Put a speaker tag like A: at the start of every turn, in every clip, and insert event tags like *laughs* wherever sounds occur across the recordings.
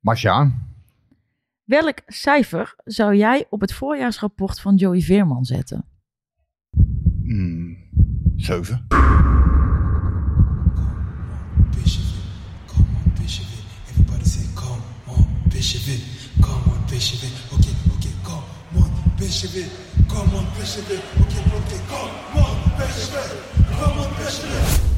A: Masja,
B: welk cijfer zou jij op het voorjaarsrapport van Joey Veerman zetten?
A: mm, zeven.
C: Come on, come on,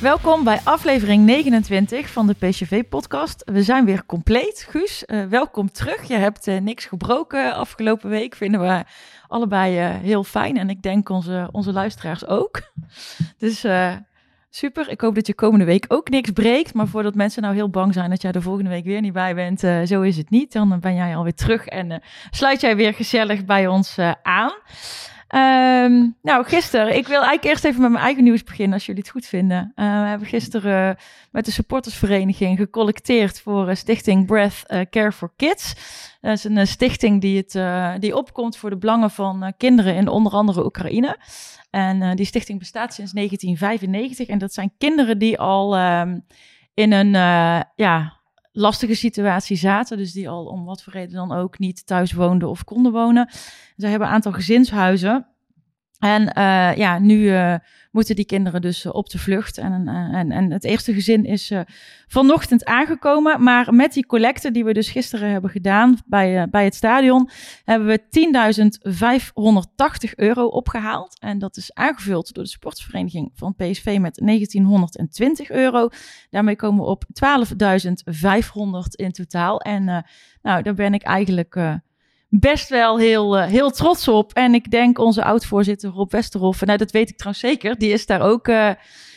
B: Welkom bij aflevering 29 van de PCV-podcast. We zijn weer compleet. Guus, eh, welkom terug. Je hebt eh, niks gebroken afgelopen week. Vinden we allebei eh, heel fijn. En ik denk onze, onze luisteraars ook. Dus super. Ik hoop dat je komende week ook niks breekt. Maar voordat mensen nou heel bang zijn dat jij de volgende week weer niet bij bent, zo is het niet. Dan ben jij alweer terug en sluit jij weer gezellig bij ons eh, aan. Ehm, nou, gisteren, ik wil eigenlijk eerst even met mijn eigen nieuws beginnen, als jullie het goed vinden. Eh, we hebben gisteren eh, met de supportersvereniging gecollecteerd voor eh, stichting Breath Care for Kids. Dat is een stichting die, het, die opkomt voor de belangen van kinderen in onder andere Oekraïne. En die stichting bestaat sinds 1995 en dat zijn kinderen die al ehm, in een ja, lastige situatie zaten. Dus die al om wat voor reden dan ook niet thuis woonden of konden wonen. Ze hebben een aantal gezinshuizen. En eh, ja, nu eh, moeten die kinderen dus eh, op de vlucht. En, en, en het eerste gezin is vanochtend aangekomen. Maar met die collecte die we dus gisteren hebben gedaan bij, bij het stadion, hebben we 10.580 euro opgehaald. En dat is aangevuld door de sportvereniging van PSV met 1920 euro. Daarmee komen we op 12.500 in totaal. En nou, daar ben ik eigenlijk best wel heel, eh, heel trots op. En ik denk onze oud-voorzitter Rob Westerhof, nou dat weet ik trouwens zeker, die is daar ook eh,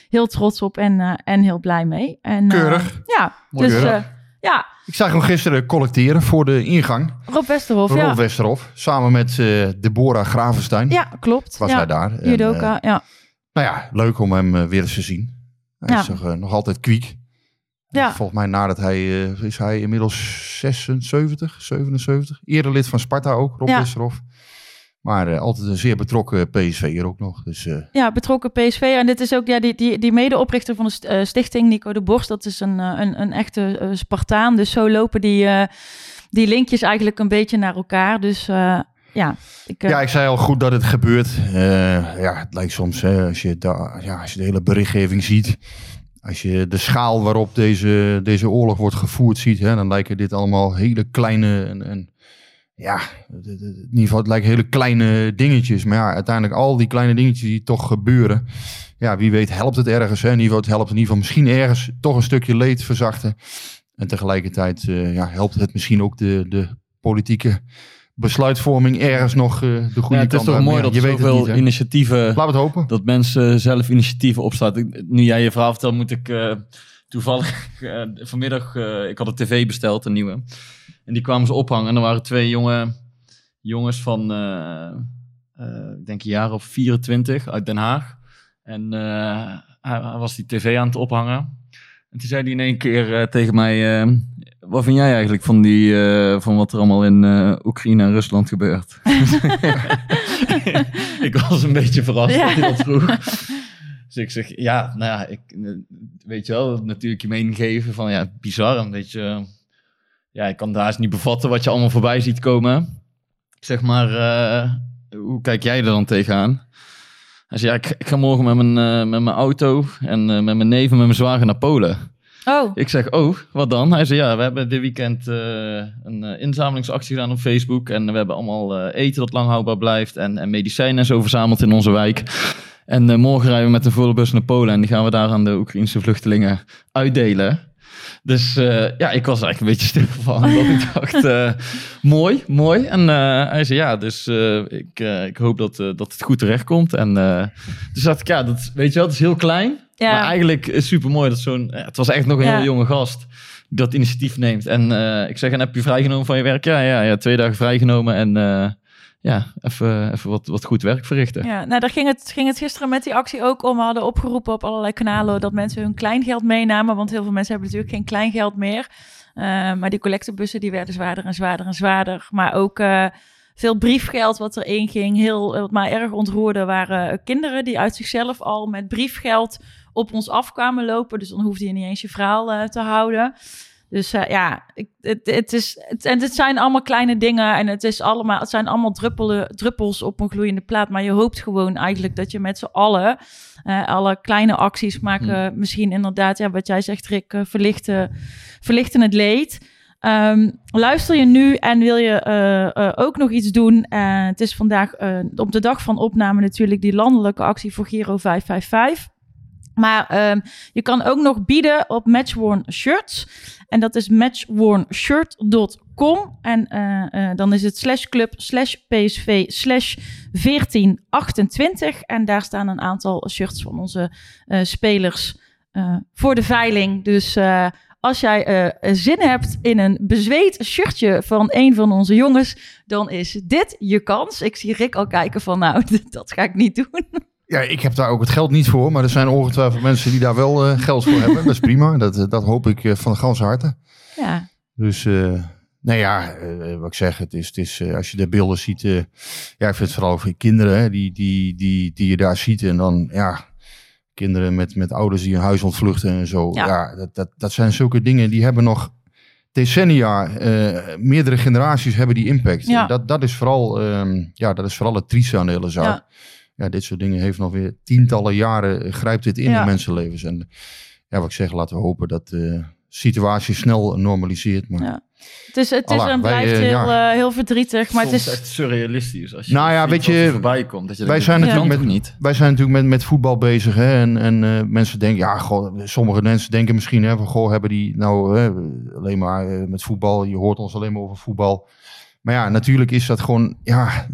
B: heel trots op en, eh, en heel blij mee. En,
A: Keurig.
B: ja,
A: Mooi
B: dus
A: keurig.
B: ja,
A: Ik zag hem gisteren collecteren voor de ingang.
B: Rob Westerhof,
A: Rob
B: ja.
A: Westerhof. Samen met Deborah Gravenstein.
B: Ja, klopt.
A: Was
B: ja.
A: hij daar. En,
B: Judoka,
A: eh,
B: ja.
A: nou ja, leuk om hem weer eens te zien. Hij
B: Ja.
A: is nog, nog altijd kwiek.
B: Ja.
A: Volgens mij nadat hij, eh, is hij inmiddels 76, 77. Eerder lid van Sparta ook, Rob
B: Ja.
A: Maar eh, altijd een zeer betrokken PSV'er ook nog. Dus eh,
B: Ja, betrokken PSV. En dit is ook ja, die, die, die medeoprichter van de st- stichting, Nico de Borst. Dat is een, een, een echte Spartaan. Dus zo lopen die, die linkjes eigenlijk een beetje naar elkaar. Dus ja, ik,
A: Ja, ik zei al goed dat het gebeurt. Ja, het lijkt soms, hè, als, je da- ja, als je de hele berichtgeving ziet, als je de schaal waarop deze, deze oorlog wordt gevoerd ziet, hè, dan lijken dit allemaal hele kleine, en, en, ja, in het lijken hele kleine dingetjes. Maar ja, uiteindelijk al die kleine dingetjes die toch gebeuren, ja, wie weet helpt het ergens. Hè? In ieder geval, het helpt in ieder geval misschien ergens toch een stukje leed verzachten. En tegelijkertijd eh, ja, helpt het misschien ook de, de politieke besluitvorming ergens nog eh, de goede
D: Ja, het is toch mooi dat
A: je weet
D: zoveel
A: niet.
D: initiatieven,
A: Laten we het hopen.
D: dat mensen zelf initiatieven opstarten. Ik- Nu jij je verhaal vertelt, moet ik eh, toevallig *laughs* eh, vanmiddag, ik had een tv besteld, een nieuwe. En die kwamen ze ophangen en er waren twee jonge jongens van, ik denk een jaar of 24 uit Den Haag. En hij, was die tv aan het ophangen. En toen zei hij in één keer tegen mij, wat vind jij eigenlijk van, die, eh, van wat er allemaal in eh, Oekraïne en Rusland gebeurt? *laughs* ik was een beetje verrast
B: Ja.
D: dat hij dat vroeg. Dus ik zeg, ja, nou ja, ik, eh, weet je wel, natuurlijk je mening geven van, ja, bizar, een beetje, ja, ik kan daar eens niet bevatten wat je allemaal voorbij ziet komen. Ik zeg maar, eh, hoe kijk jij er dan tegenaan? Hij zei, ja, ik, ik ga morgen met mijn, met mijn auto en met mijn neef en met mijn zwager naar Polen.
B: Oh,
D: Ik zeg, oh, wat dan? Hij zei, ja, we hebben dit weekend eh, een eh, inzamelingsactie gedaan op Facebook. En we hebben allemaal eh, eten dat lang houdbaar blijft. En, en medicijnen en zo verzameld in onze wijk. En morgen rijden we met een volle bus naar Polen. En die gaan we daar aan de Oekraïnse vluchtelingen uitdelen. Dus eh, ja, ik was eigenlijk een beetje stil *laughs* van. omdat ik dacht, eh, mooi, mooi. En eh, hij zei, ja, dus ik, ik hoop dat, dat het goed terecht komt. En dus dacht ik, ja, dat, weet je wel, het is heel klein.
B: Ja.
D: Maar eigenlijk is super mooi dat zo'n. ja, het was echt nog een
B: Ja.
D: hele jonge gast dat initiatief neemt. En ik zeg, en heb je vrijgenomen van je werk? Ja, ja, ja twee dagen vrijgenomen. En ja, even, even wat, wat goed werk verrichten.
B: ja. Nou, daar ging het, ging het gisteren met die actie ook om. We hadden opgeroepen op allerlei kanalen dat mensen hun kleingeld meenamen. Want heel veel mensen hebben natuurlijk geen kleingeld meer. Eh, maar die collectebussen die werden zwaarder en zwaarder en zwaarder. Maar ook eh, veel briefgeld wat erin ging. Heel, wat mij erg ontroerde waren kinderen die uit zichzelf al met briefgeld op ons af kwamen lopen. Dus dan hoefde je niet eens je verhaal eh, te houden. Dus eh, ja, ik, het, het, is, het, en het zijn allemaal kleine dingen en het, is allemaal, het zijn allemaal druppelen, druppels op een gloeiende plaat. Maar je hoopt gewoon eigenlijk dat je met z'n allen eh, alle kleine acties maken. Misschien inderdaad, ja, wat jij zegt Rick, eh, verlichten, verlichten het leed. Ehm, luister je nu en wil je ook nog iets doen? Eh, het is vandaag op de dag van opname natuurlijk die landelijke actie voor Giro 555. Maar ehm, je kan ook nog bieden op Matchworn Shirts. En dat is matchwornshirt.com. En eh, eh, dan is het slash club slash psv slash 1428. En daar staan een aantal shirts van onze eh, spelers voor de veiling. Dus als jij zin hebt in een bezweet shirtje van een van onze jongens, dan is dit je kans. Ik zie Rick al kijken van, nou, *laughs* dat ga ik niet doen.
A: Ja, ik heb daar ook het geld niet voor, maar er zijn ongetwijfeld mensen die daar wel eh, geld voor hebben. Dat is prima, *laughs* dat, eh, dat hoop ik eh, van ganse harte.
B: Ja,
A: Dus, eh nou ja, wat ik zeg, het is, het is als je de beelden ziet, ja, ik vind het vooral voor kinderen, hè, die, die, die, die je daar ziet. En dan, ja, kinderen met, met ouders die hun huis ontvluchten en zo.
B: Ja.
A: Ja, dat, dat, dat zijn zulke dingen, die hebben nog decennia, meerdere generaties hebben die impact.
B: Ja.
A: Dat, dat, is vooral, ehm, ja, dat is vooral het trieste aan de hele zaak.
B: Ja.
A: Ja. dit soort dingen heeft nog weer tientallen jaren, eh, grijpt dit in
B: Ja.
A: in mensenlevens. En ja, wat ik zeg, laten we hopen dat de situatie snel normaliseert. Maar
B: Ja. het is, het is
A: Allah,
B: en
A: wij,
B: blijft
A: eh,
B: heel,
A: ja.
B: eh, heel verdrietig. Maar het is,
D: echt surrealistisch. Als je
A: Nou ja, weet je,
D: er voorbij komt. Dat je
A: wij
D: denkt,
A: zijn natuurlijk met-
D: niet.
A: wij zijn natuurlijk met, met voetbal bezig. Hè? En, en eh, mensen denken, ja, goh, sommige mensen denken misschien hè, van, goh, hebben die nou hè, alleen maar eh, met voetbal, je hoort ons alleen maar over voetbal. Maar ja, natuurlijk is dat gewoon, ja,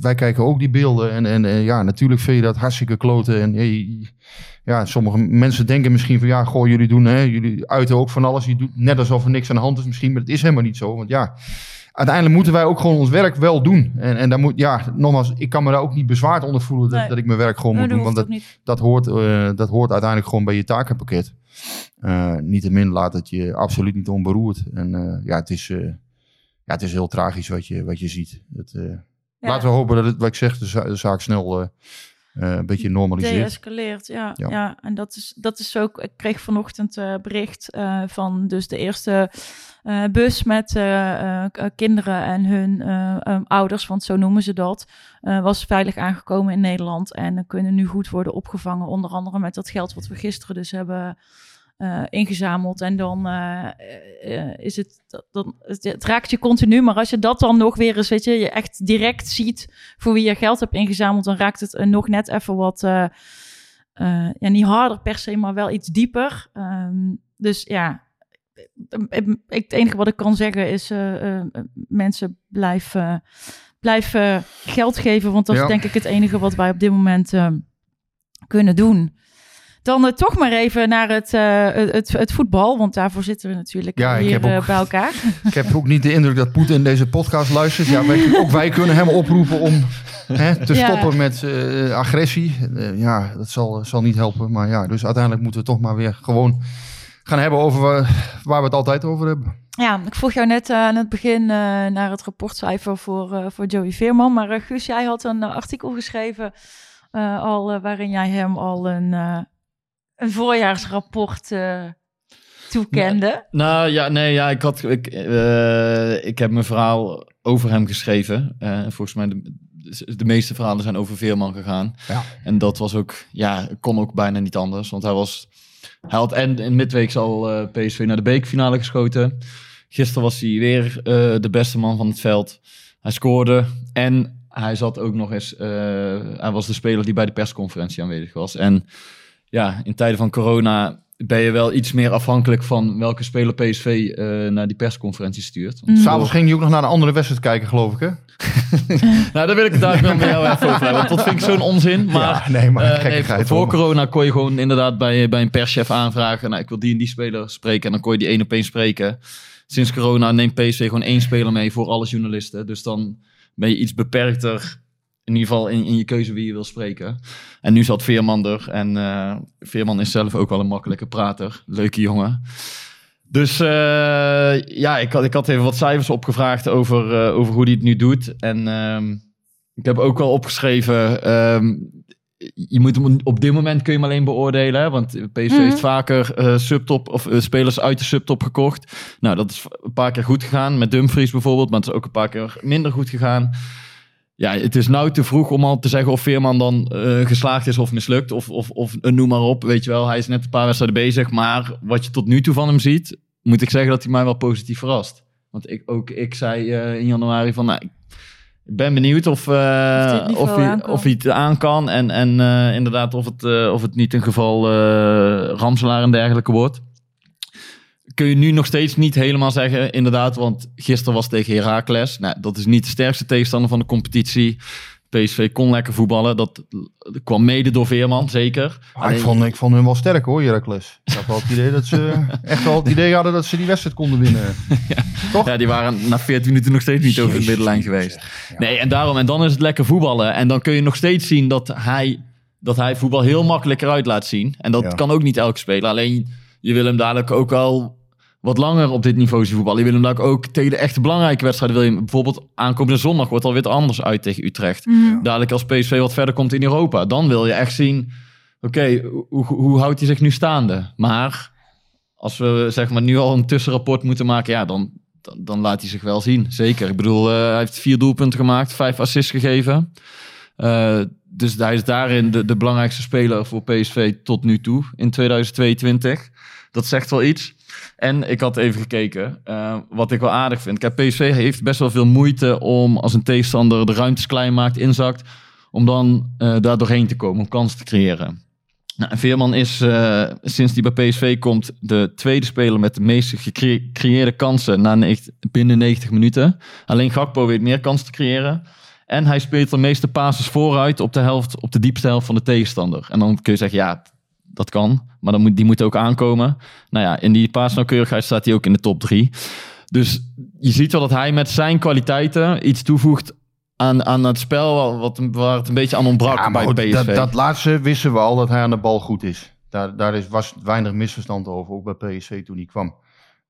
A: wij kijken ook die beelden en, en ja, natuurlijk vind je dat hartstikke kloten. En ja, sommige mensen denken misschien van, ja, goh, jullie doen, hè, jullie uiten ook van alles. Je doet net alsof er niks aan de hand is misschien, maar het is helemaal niet zo. Want ja, uiteindelijk moeten wij ook gewoon ons werk wel doen. En, en daar moet, ja, nogmaals, ik kan me daar ook niet bezwaard onder voelen dat,
B: Nee.
A: dat ik mijn werk gewoon
B: Nee,
A: moet
B: dat
A: doen. Want dat, dat hoort, eh, dat hoort uiteindelijk gewoon bij je takenpakket. Eh Niettemin laat het je absoluut niet onberoerd. En eh, ja, het is, ja, het is heel tragisch wat je, wat je ziet. Het, eh,
B: Ja.
A: Laten we hopen dat het, wat ik zeg, de, za- de zaak snel eh, eh, een beetje normaliseert.
B: Deescaleert, ja, ja.
A: Ja.
B: en dat is, dat is ook. Ik kreeg vanochtend bericht van dus de eerste bus met kinderen en hun ehm, ouders, want zo noemen ze dat, was veilig aangekomen in Nederland en kunnen nu goed worden opgevangen. Onder andere met dat geld wat we gisteren dus hebben eh, ingezameld. En dan eh, is het, dan, het, raakt je continu. Maar als je dat dan nog weer eens, weet je, je echt direct ziet voor wie je geld hebt ingezameld, dan raakt het nog net even wat, ja, niet harder per se, maar wel iets dieper. Ehm, dus ja, eh, ik, het enige wat ik kan zeggen is, mensen blijven, blijven geld geven, want dat
A: Ja.
B: is denk ik het enige wat wij op dit moment kunnen doen. Dan eh, toch maar even naar het, eh, het, het, het voetbal, want daarvoor zitten we natuurlijk
A: Ja,
B: hier eh,
A: ook-
B: bij elkaar. *laughs*
A: Ik heb ook niet de indruk dat Poetin deze podcast luistert. Ja, wij, ook wij kunnen hem oproepen om hè, te
B: Ja.
A: stoppen met agressie. Ja, dat zal, zal niet helpen. Maar ja, dus uiteindelijk moeten we toch maar weer gewoon gaan hebben over waar, we het altijd over hebben.
B: Ja, ik vroeg jou net aan het begin naar het rapportcijfer voor, voor Joey Veerman. Maar Guus, jij had een artikel geschreven al, waarin jij hem al een, een voorjaarsrapport eh, toekende.
D: Nou ja, nee, ja, ik, had, ik, eh, ik heb mijn verhaal over hem geschreven. Eh, volgens mij de, de meeste verhalen zijn over Veerman gegaan.
A: Ja.
D: En dat was ook, ja, kon ook bijna niet anders. Want hij was, hij had en in midweek al eh, PSV naar de bekerfinale geschoten. Gisteren was hij weer eh, de beste man van het veld. Hij scoorde en hij zat ook nog eens, eh, hij was de speler die bij de persconferentie aanwezig was. En ja, in tijden van corona ben je wel iets meer afhankelijk van welke speler PSV eh, naar die persconferentie stuurt. Want
A: S'avonds ging je ook nog naar een andere wedstrijd kijken, geloof ik, hè? *laughs*
D: nou, daar wil ik het daar wel met jou even over hebben. Want dat vind ik zo'n onzin. Maar,
A: Ja, nee, maar
D: eh, voor corona kon je gewoon inderdaad bij, bij een perschef aanvragen. Nou, ik wil die en die speler spreken. En dan kon je die één op één spreken. Sinds corona neemt PSV gewoon één speler mee voor alle journalisten. Dus dan ben je iets beperkter. In ieder geval in, in je keuze wie je wil spreken. En nu zat Veerman er. En eh, Veerman is zelf ook wel een makkelijke prater. Leuke jongen. Dus eh, ja, ik had, ik had even wat cijfers opgevraagd over, eh, over hoe hij het nu doet. En ehm, ik heb ook wel opgeschreven. ehm, je moet hem op dit moment kun je hem alleen beoordelen. Hè? Want PSV
B: Mhm.
D: heeft vaker eh, subtop of spelers uit de subtop gekocht. Nou, dat is een paar keer goed gegaan. Met Dumfries bijvoorbeeld. Maar het is ook een paar keer minder goed gegaan. Ja, het is nou te vroeg om al te zeggen of Veerman dan eh, geslaagd is of mislukt. Of, of, of eh, noem maar op. Weet je wel, hij is net een paar wedstrijden bezig. Maar wat je tot nu toe van hem ziet, moet ik zeggen dat hij mij wel positief verrast. Want ik, ook ik zei eh, in januari van, nou, ik ben benieuwd of,
B: hij het
D: of, hij,
B: aan kan.
D: of hij het aan kan. En, en inderdaad of het, of het niet een geval Ramselaar en dergelijke wordt. Kun je nu nog steeds niet helemaal zeggen, inderdaad. Want gisteren was tegen Heracles. Nou, dat is niet de sterkste tegenstander van de competitie. PSV kon lekker voetballen. Dat kwam mede door Veerman, zeker.
A: Maar ik, vond, ik vond hun wel sterk hoor, Heracles. Ik had wel het idee dat ze *laughs* echt wel het idee hadden dat ze die wedstrijd konden winnen. *laughs* Toch?
D: Ja, die waren na 14 minuten nog steeds niet over de middenlijn geweest.
A: Ja.
D: Nee, en daarom, en dan is het lekker voetballen. En dan kun je nog steeds zien dat hij, dat hij voetbal heel makkelijk eruit laat zien. En dat
A: Ja.
D: kan ook niet elke speler. Alleen, je wil hem dadelijk ook wel wat langer op dit niveau zien voetballen. Je wil hem ook tegen de echte belangrijke wedstrijden. Wil je bijvoorbeeld aankomende zondag wordt alweer anders uit tegen Utrecht.
B: Mhm.
D: Dadelijk als PSV wat verder komt in Europa. Dan wil je echt zien, oké, hoe, hoe houdt hij zich nu staande? Maar als we zeg maar nu al een tussenrapport moeten maken, ja, dan, dan, dan laat hij zich wel zien. Zeker. Ik bedoel, eh, hij heeft vier doelpunten gemaakt, vijf assists gegeven. Eh, dus hij is daarin de, de belangrijkste speler voor PSV tot nu toe in 2022. Dat zegt wel iets. En ik had even gekeken, eh, wat ik wel aardig vind. Kijk, PSV heeft best wel veel moeite om als een tegenstander de ruimtes klein maakt, inzakt, om dan eh, daar doorheen te komen, om kansen te creëren. Nou, Veerman is eh, sinds hij bij PSV komt de tweede speler met de meeste gecre- gecreëerde kansen na binnen 90 minuten. Alleen Gakpo weet meer kansen te creëren. En hij speelt de meeste passes vooruit op de, helft, op de diepste helft van de tegenstander. En dan kun je zeggen, ja, dat kan. Maar dan moet, die moet ook aankomen. Nou ja, in die paasnauwkeurigheid staat hij ook in de top drie. Dus je ziet wel dat hij met zijn kwaliteiten iets toevoegt aan, aan het spel wat, waar het een beetje aan ontbrak
A: Ja,
D: bij
A: goed,
D: PSV.
A: dat, dat laatste wisten we al dat hij aan de bal goed is. Daar, daar is, was weinig misverstand over, ook bij PSV toen hij kwam.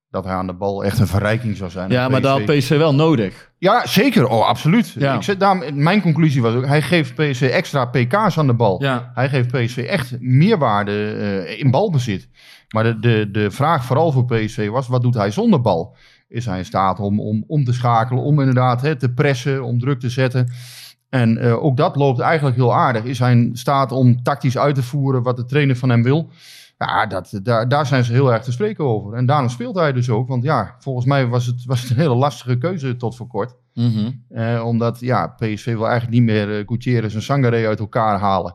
A: Dat hij aan de bal echt een verrijking zou zijn.
D: ja, maar dat had PSV wel nodig.
A: Ja, zeker. Oh, absoluut.
D: Ja.
A: Ik zeg, daarom, mijn conclusie was ook, hij geeft PSV extra PK's aan de bal.
D: Ja.
A: Hij geeft PSV echt meerwaarde eh, in balbezit. Maar de, de, de vraag vooral voor PSV was, wat doet hij zonder bal? Is hij in staat om, om, om te schakelen, om inderdaad hè, te pressen, om druk te zetten? En eh, ook dat loopt eigenlijk heel aardig. Is hij in staat om tactisch uit te voeren wat de trainer van hem wil? Ja, dat, daar, daar zijn ze heel erg te spreken over. En daarom speelt hij dus ook. Want ja, volgens mij was het, was het een hele lastige keuze tot voor kort.
D: Mhm.
A: Eh, omdat ja, PSV wil eigenlijk niet meer uh, Gutierrez en Sangaré uit elkaar halen.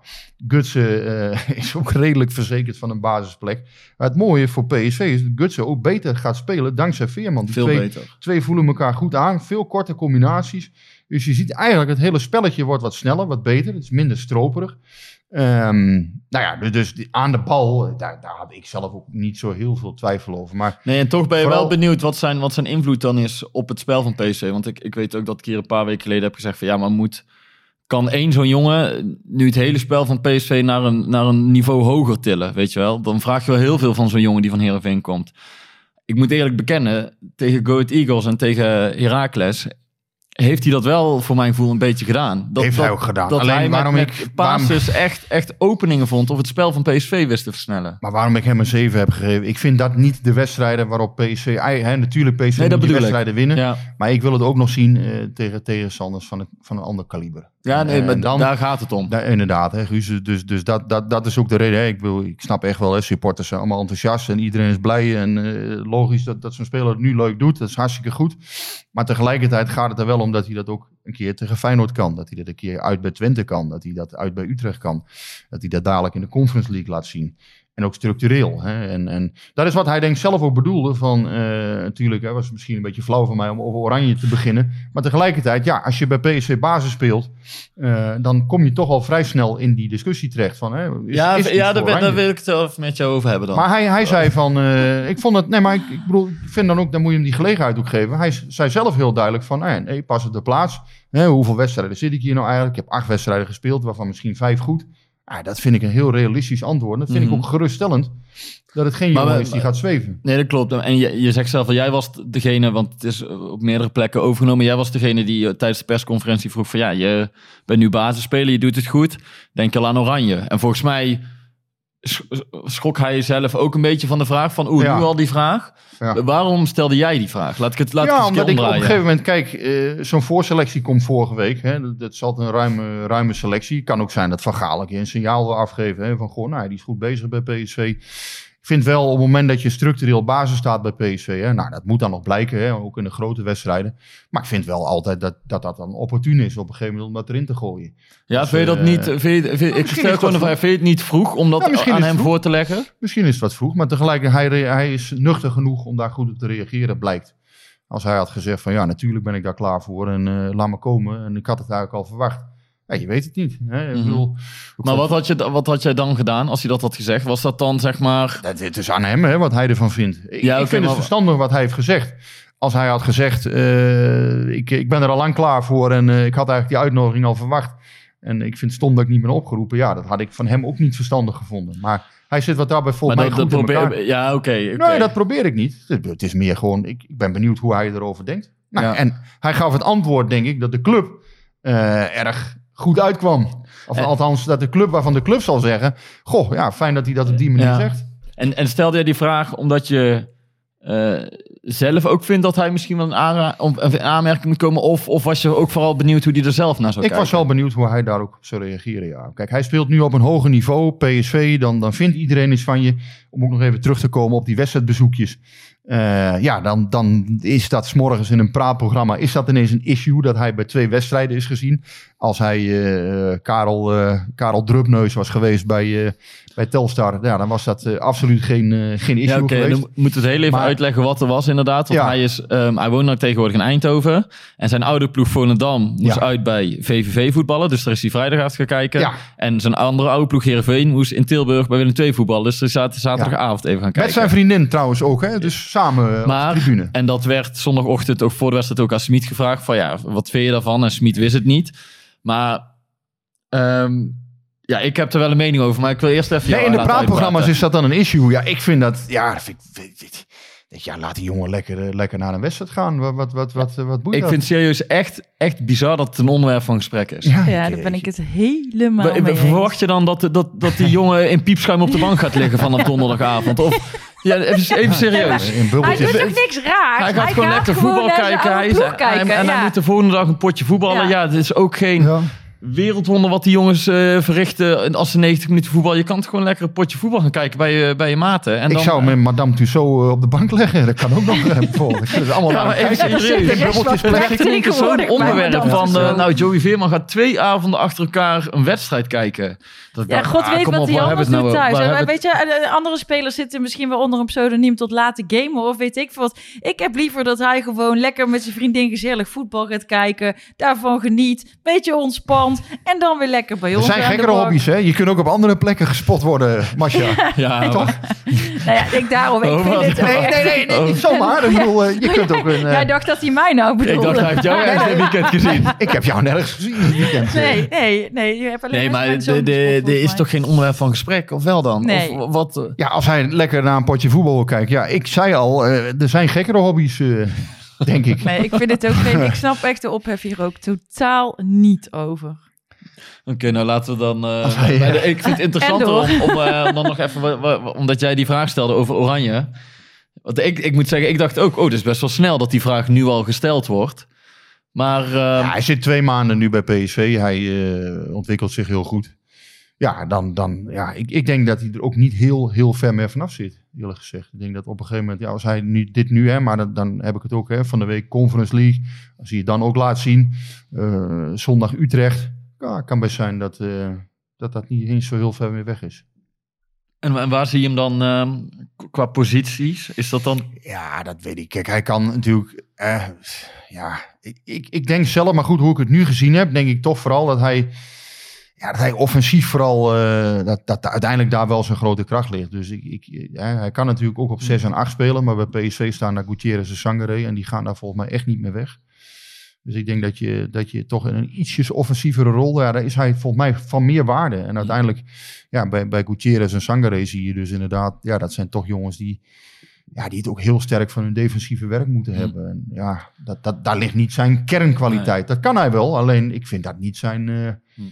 A: Gutsen eh, *laughs* is ook redelijk verzekerd van een basisplek. Maar het mooie voor PSV is dat Gutsen ook beter gaat spelen dankzij Veerman. Die
D: Veel
A: twee,
D: beter.
A: twee voelen elkaar goed aan. Veel korte combinaties. Dus je ziet eigenlijk het hele spelletje wordt wat sneller, wat beter. Het is minder stroperig. Ehm, nou ja, dus die, aan de bal, daar, daar had ik zelf ook niet zo heel veel twijfel over. Maar
D: Nee, en toch ben je
A: Vooral-
D: wel benieuwd wat zijn, wat zijn invloed dan is op het spel van PSV. Want ik, ik weet ook dat ik hier een paar weken geleden heb gezegd van ja, maar moet, kan één zo'n jongen nu het hele spel van PSV naar een, naar een niveau hoger tillen, weet je wel? Dan vraag je wel heel veel van zo'n jongen die van Heerenveen komt. Ik moet eerlijk bekennen, tegen Go Ahead Eagles en tegen Heracles heeft hij dat wel voor mijn gevoel een beetje gedaan. Dat,
A: Heeft
D: dat,
A: hij ook gedaan.
D: Dat
A: Alleen
D: hij
A: waarom
D: met
A: ik-
D: passes echt, echt openingen vond of het spel van PSV wist te versnellen.
A: Maar waarom ik hem een 7 heb gegeven, ik vind dat niet de wedstrijden waarop PSV... Hè, natuurlijk, PSV
D: Nee,
A: die
D: ik.
A: wedstrijden winnen.
D: Ja,
A: Maar ik wil het ook nog zien eh, tegen tegenstanders van, het, van een ander kaliber.
D: ja nee,
A: Eh,
D: maar
A: en dan-
D: daar gaat het om.
A: Ja, inderdaad, hè, Guus. Dus, dus dat, dat, dat is ook de reden. Hè. Ik, wil, ik snap echt wel, hè, supporters zijn allemaal enthousiast en iedereen is blij. En eh, logisch dat, dat zo'n speler het nu leuk doet. Dat is hartstikke goed. Maar tegelijkertijd gaat het er wel om dat hij dat ook een keer tegen Feyenoord kan. Dat hij dat een keer uit bij Twente kan. Dat hij dat uit bij Utrecht kan. Dat hij dat dadelijk in de Conference League laat zien. En ook structureel. Hè. En, en dat is wat hij denk zelf ook bedoelde. Van, eh, natuurlijk hè, was het misschien een beetje flauw van mij om over Oranje te beginnen. Maar tegelijkertijd, ja, als je bij PSV basis speelt, eh, dan kom je toch al vrij snel in die discussie terecht. Van, hè, is,
D: ja,
A: is
D: ja daar, ben-
A: Oranje?
D: daar wil ik het even met jou over hebben dan.
A: Maar hij, hij zei van, eh, ik vond het, nee, maar ik, ik bedoel, ik vind dan ook, dan moet je hem die gelegenheid ook geven. Hij zei zelf heel duidelijk van, nee, nee pas op de plaats. Hè, hoeveel wedstrijden zit ik hier nou eigenlijk? Ik heb acht wedstrijden gespeeld, waarvan misschien vijf goed. Ah, dat vind ik een heel realistisch antwoord. Dat vind
D: Mhm.
A: ik ook geruststellend. Dat het geen
D: Maar
A: jongen
D: we-
A: is die gaat zweven.
D: Nee, dat klopt. En je, je zegt zelf, van, jij was degene, want het is op meerdere plekken overgenomen. Jij was degene die eh, tijdens de persconferentie vroeg van ja, je bent nu basisspeler, je doet het goed. Denk al aan Oranje. En volgens mij schrok hij zelf ook een beetje van de vraag van oeh,
A: Ja.
D: nu al die vraag.
A: Ja.
D: Waarom stelde jij die vraag? Laat ik het laat ik
A: ja,
D: eens
A: omdat ik op een gegeven moment, kijk, eh, zo'n voorselectie komt vorige week. Hè, dat, dat is altijd een ruime, ruime selectie. kan ook zijn dat Van Gaal een keer een signaal wil afgeven. Hè, van, goh, nou, die is goed bezig bij PSV. Ik vind wel op het moment dat je structureel basis staat bij PSV. Hè, nou, dat moet dan nog blijken, hè, ook in de grote wedstrijden. Maar ik vind wel altijd dat dat, dat dan opportun is op een gegeven moment om dat erin te gooien.
D: Ja,
A: Dus,
D: vind je dat
A: eh,
D: niet? Vind je, vind, ik stel gewoon vind je het niet vroeg om dat
A: Ja,
D: aan hem
A: vroeg.
D: voor te leggen?
A: Misschien is het wat vroeg, maar tegelijkertijd hij, hij is nuchter genoeg om daar goed op te reageren, blijkt. Als hij had gezegd van ja, natuurlijk ben ik daar klaar voor en eh, laat me komen. En ik had het eigenlijk al verwacht. Ja, je weet het niet. Hè? Ik
D: Mhm. Maar wat had, je, wat had jij dan gedaan als hij dat had gezegd? Was dat dan zeg maar...
A: Dat, het is aan hem hè, wat hij ervan vindt. Ik,
D: Ja,
A: ik
D: oké,
A: vind
D: maar-
A: het verstandig wat hij heeft gezegd. Als hij had gezegd, eh, ik, ik ben er al lang klaar voor en eh, ik had eigenlijk die uitnodiging al verwacht. En ik vind het stom dat ik niet ben opgeroepen. Ja, dat had ik van hem ook niet verstandig gevonden. Maar hij zit wat daarbij volgens mij
D: dat,
A: goed
D: dat
A: in elkaar.
D: probeer, ja, oké.
A: Nee, dat probeer ik niet. Het, is meer gewoon, ik, ik ben benieuwd hoe hij erover denkt. Nou,
D: Ja.
A: En hij gaf het antwoord, denk ik, dat de club eh, erg goed uitkwam. Of
D: En-
A: althans, dat de club waarvan de club zal zeggen... Goh, ja, fijn dat hij dat op die manier
D: Ja.
A: zegt.
D: En, en stelde jij die vraag omdat je eh, zelf ook vindt dat hij misschien wel een, een aanmerking moet komen? Of, of was je ook vooral benieuwd hoe hij er zelf naar zou
A: Ik
D: kijken?
A: was wel benieuwd hoe hij daar ook zou reageren, ja. Kijk, hij speelt nu op een hoger niveau, PSV. Dan, dan vindt iedereen iets van je. Om ook nog even terug te komen op die wedstrijdbezoekjes. Eh, ja, dan, dan is dat 's morgens in een praatprogramma... is dat ineens een issue dat hij bij twee wedstrijden is gezien. Als hij eh, Karel, eh, Karel Drupneus was geweest bij, bij Telstar... Ja, dan was dat eh, absoluut geen, eh, geen issue
D: Ja,
A: geweest.
D: Dan moeten we het heel even
A: Maar-
D: uitleggen wat er was inderdaad. Want
A: Ja.
D: hij, is, ehm, hij woont nou tegenwoordig in Eindhoven. En zijn oude ploeg Volendam moest
A: Ja.
D: uit bij VVV voetballen. Dus daar is hij vrijdag uit gaan kijken.
A: Ja.
D: En zijn andere oude ploeg Heerenveen moest in Tilburg bij Willem II voetballen. Dus er zaten zaterdagavond even gaan kijken.
A: Met zijn vriendin trouwens ook, hè? Dus samen eh, op
D: Maar,
A: de tribune.
D: en dat werd zondagochtend ook voor de wedstrijd ook aan Smit gevraagd. Van ja, wat vind je daarvan? En Smit wist het niet. Maar ehm, ja, ik heb er wel een mening over. Maar ik wil eerst even
A: Nee, in de praatprogramma's is dat dan een issue. Ja, ik vind dat... Ja, dat vind ik, ja laat die jongen lekker, eh, lekker naar een wedstrijd gaan. Wat, wat, wat, wat, wat boeit
D: Ik
A: dat?
D: vind serieus echt, echt bizar dat het een onderwerp van gesprek is.
A: Ja,
B: daar ben
A: ik-
B: het helemaal
D: We-
B: mee
D: we- Verwacht
B: eens.
D: je dan dat, dat, dat die jongen in piepschuim op de bank gaat liggen vanaf *laughs* donderdagavond? Of, ja, even, even serieus.
A: In
B: Hij doet toch niks raars?
D: Hij gaat gewoon lekker voetbal kijken. Hij
B: kijken.
D: en, en hij
B: ja.
D: moet de volgende dag een potje voetballen. Ja,
B: Ja.
D: het is ook geen
A: Ja.
D: Wereldwonder wat die jongens eh, verrichten als ze 90 minuten voetbal. Je kan het gewoon lekker een potje voetbal gaan kijken bij je, bij je maten. En
A: Ik
D: dan,
A: zou met Madame Tussaud eh, op de bank leggen. Dat kan ook nog. eh, bijvoorbeeld. Ik vind het allemaal
D: Ja, maar even serieus. Het zo'n
B: tegenwoordig bij
D: onderwerp van... eh, nou, Joey Veerman gaat twee avonden achter elkaar een wedstrijd kijken. Dat ik
B: Ja,
D: dacht,
B: god
D: ah,
B: weet wat hij anders doet
D: nou-
B: thuis. En weet je, eh, andere spelers zitten misschien wel onder een pseudoniem tot laten gamen of weet ik veel wat. Ik heb liever dat hij gewoon lekker met zijn vriendin gezellig voetbal gaat kijken, daarvan geniet, beetje en dan weer lekker bij
A: Er
B: ons
A: zijn
B: aan de
A: gekkere hobby's, hè? Je kunt ook op andere plekken gespot worden, Masha. *laughs*
D: Ja,
A: Toch?
B: Nou ja, ik daarom, ik
D: Oh,
B: vind het
A: Nee, nee, nee, nee, niet zomaar. Ik bedoel, eh, je kunt ook een... *laughs* eh,
B: Jij dacht dat hij mij nou
D: ik
B: bedoelde.
D: dacht, hij heeft jou ergens dit weekend gezien.
A: ik heb jou nergens gezien dit weekend.
B: Nee, nee, nee. Je hebt alleen
D: Nee, maar er is toch geen onderwerp van gesprek, of wel dan?
B: Nee.
D: Of wat? eh,
A: Ja, als hij lekker naar een potje voetbal wil kijken. Ja, ik zei al, eh, er zijn gekkere hobby's. *laughs* denk ik.
B: Nee, ik vind het ook geen... Ik snap echt de ophef hier ook totaal niet over.
D: Oké, nou laten we dan. eh,
A: eh,
D: de- ik vind het interessanter om, om, eh, dan nog even. omdat jij die vraag stelde over Oranje. Want ik, ik moet zeggen, ik dacht ook, oh, het is best wel snel dat die vraag nu al gesteld wordt. Maar. eh,
A: Ja, hij zit twee maanden nu bij PSV. Hij eh, ontwikkelt zich heel goed. Ja, dan, dan ja, ik, ik denk dat hij er ook niet heel, heel ver meer vanaf zit, eerlijk gezegd. Ik denk dat op een gegeven moment, ja, als hij nu, dit nu, hè, maar dan, dan heb ik het ook hè, van de week Conference League. Als hij het dan ook laat zien, eh, zondag Utrecht, ja, kan best zijn dat, eh, dat dat niet eens zo heel ver meer weg is.
D: en, en waar zie je hem dan ehm, qua posities? Is dat dan.
A: Ja, dat weet ik. Kijk, hij kan natuurlijk. eh, ja, ik, ik, ik denk zelf, maar goed, hoe ik het nu gezien heb, denk ik toch vooral dat hij. Ja, dat hij offensief vooral. eh, dat, dat uiteindelijk daar wel zijn grote kracht ligt. Dus ik, ik, ja, hij kan natuurlijk ook op 6 en 8 spelen. Maar bij PSV staan daar Gutierrez en Sangare. En die gaan daar volgens mij echt niet meer weg. Dus ik denk dat je, dat je toch in een ietsjes offensievere rol. Ja, daar is hij volgens mij van meer waarde. En uiteindelijk, ja, bij, bij Gutierrez en Sangare zie je dus inderdaad. Ja, dat zijn toch jongens die ja, die het ook heel sterk van hun defensieve werk moeten
D: Mm.
A: hebben. En ja, dat, dat, daar ligt niet zijn kernkwaliteit. Dat kan hij wel, alleen ik vind dat niet zijn... eh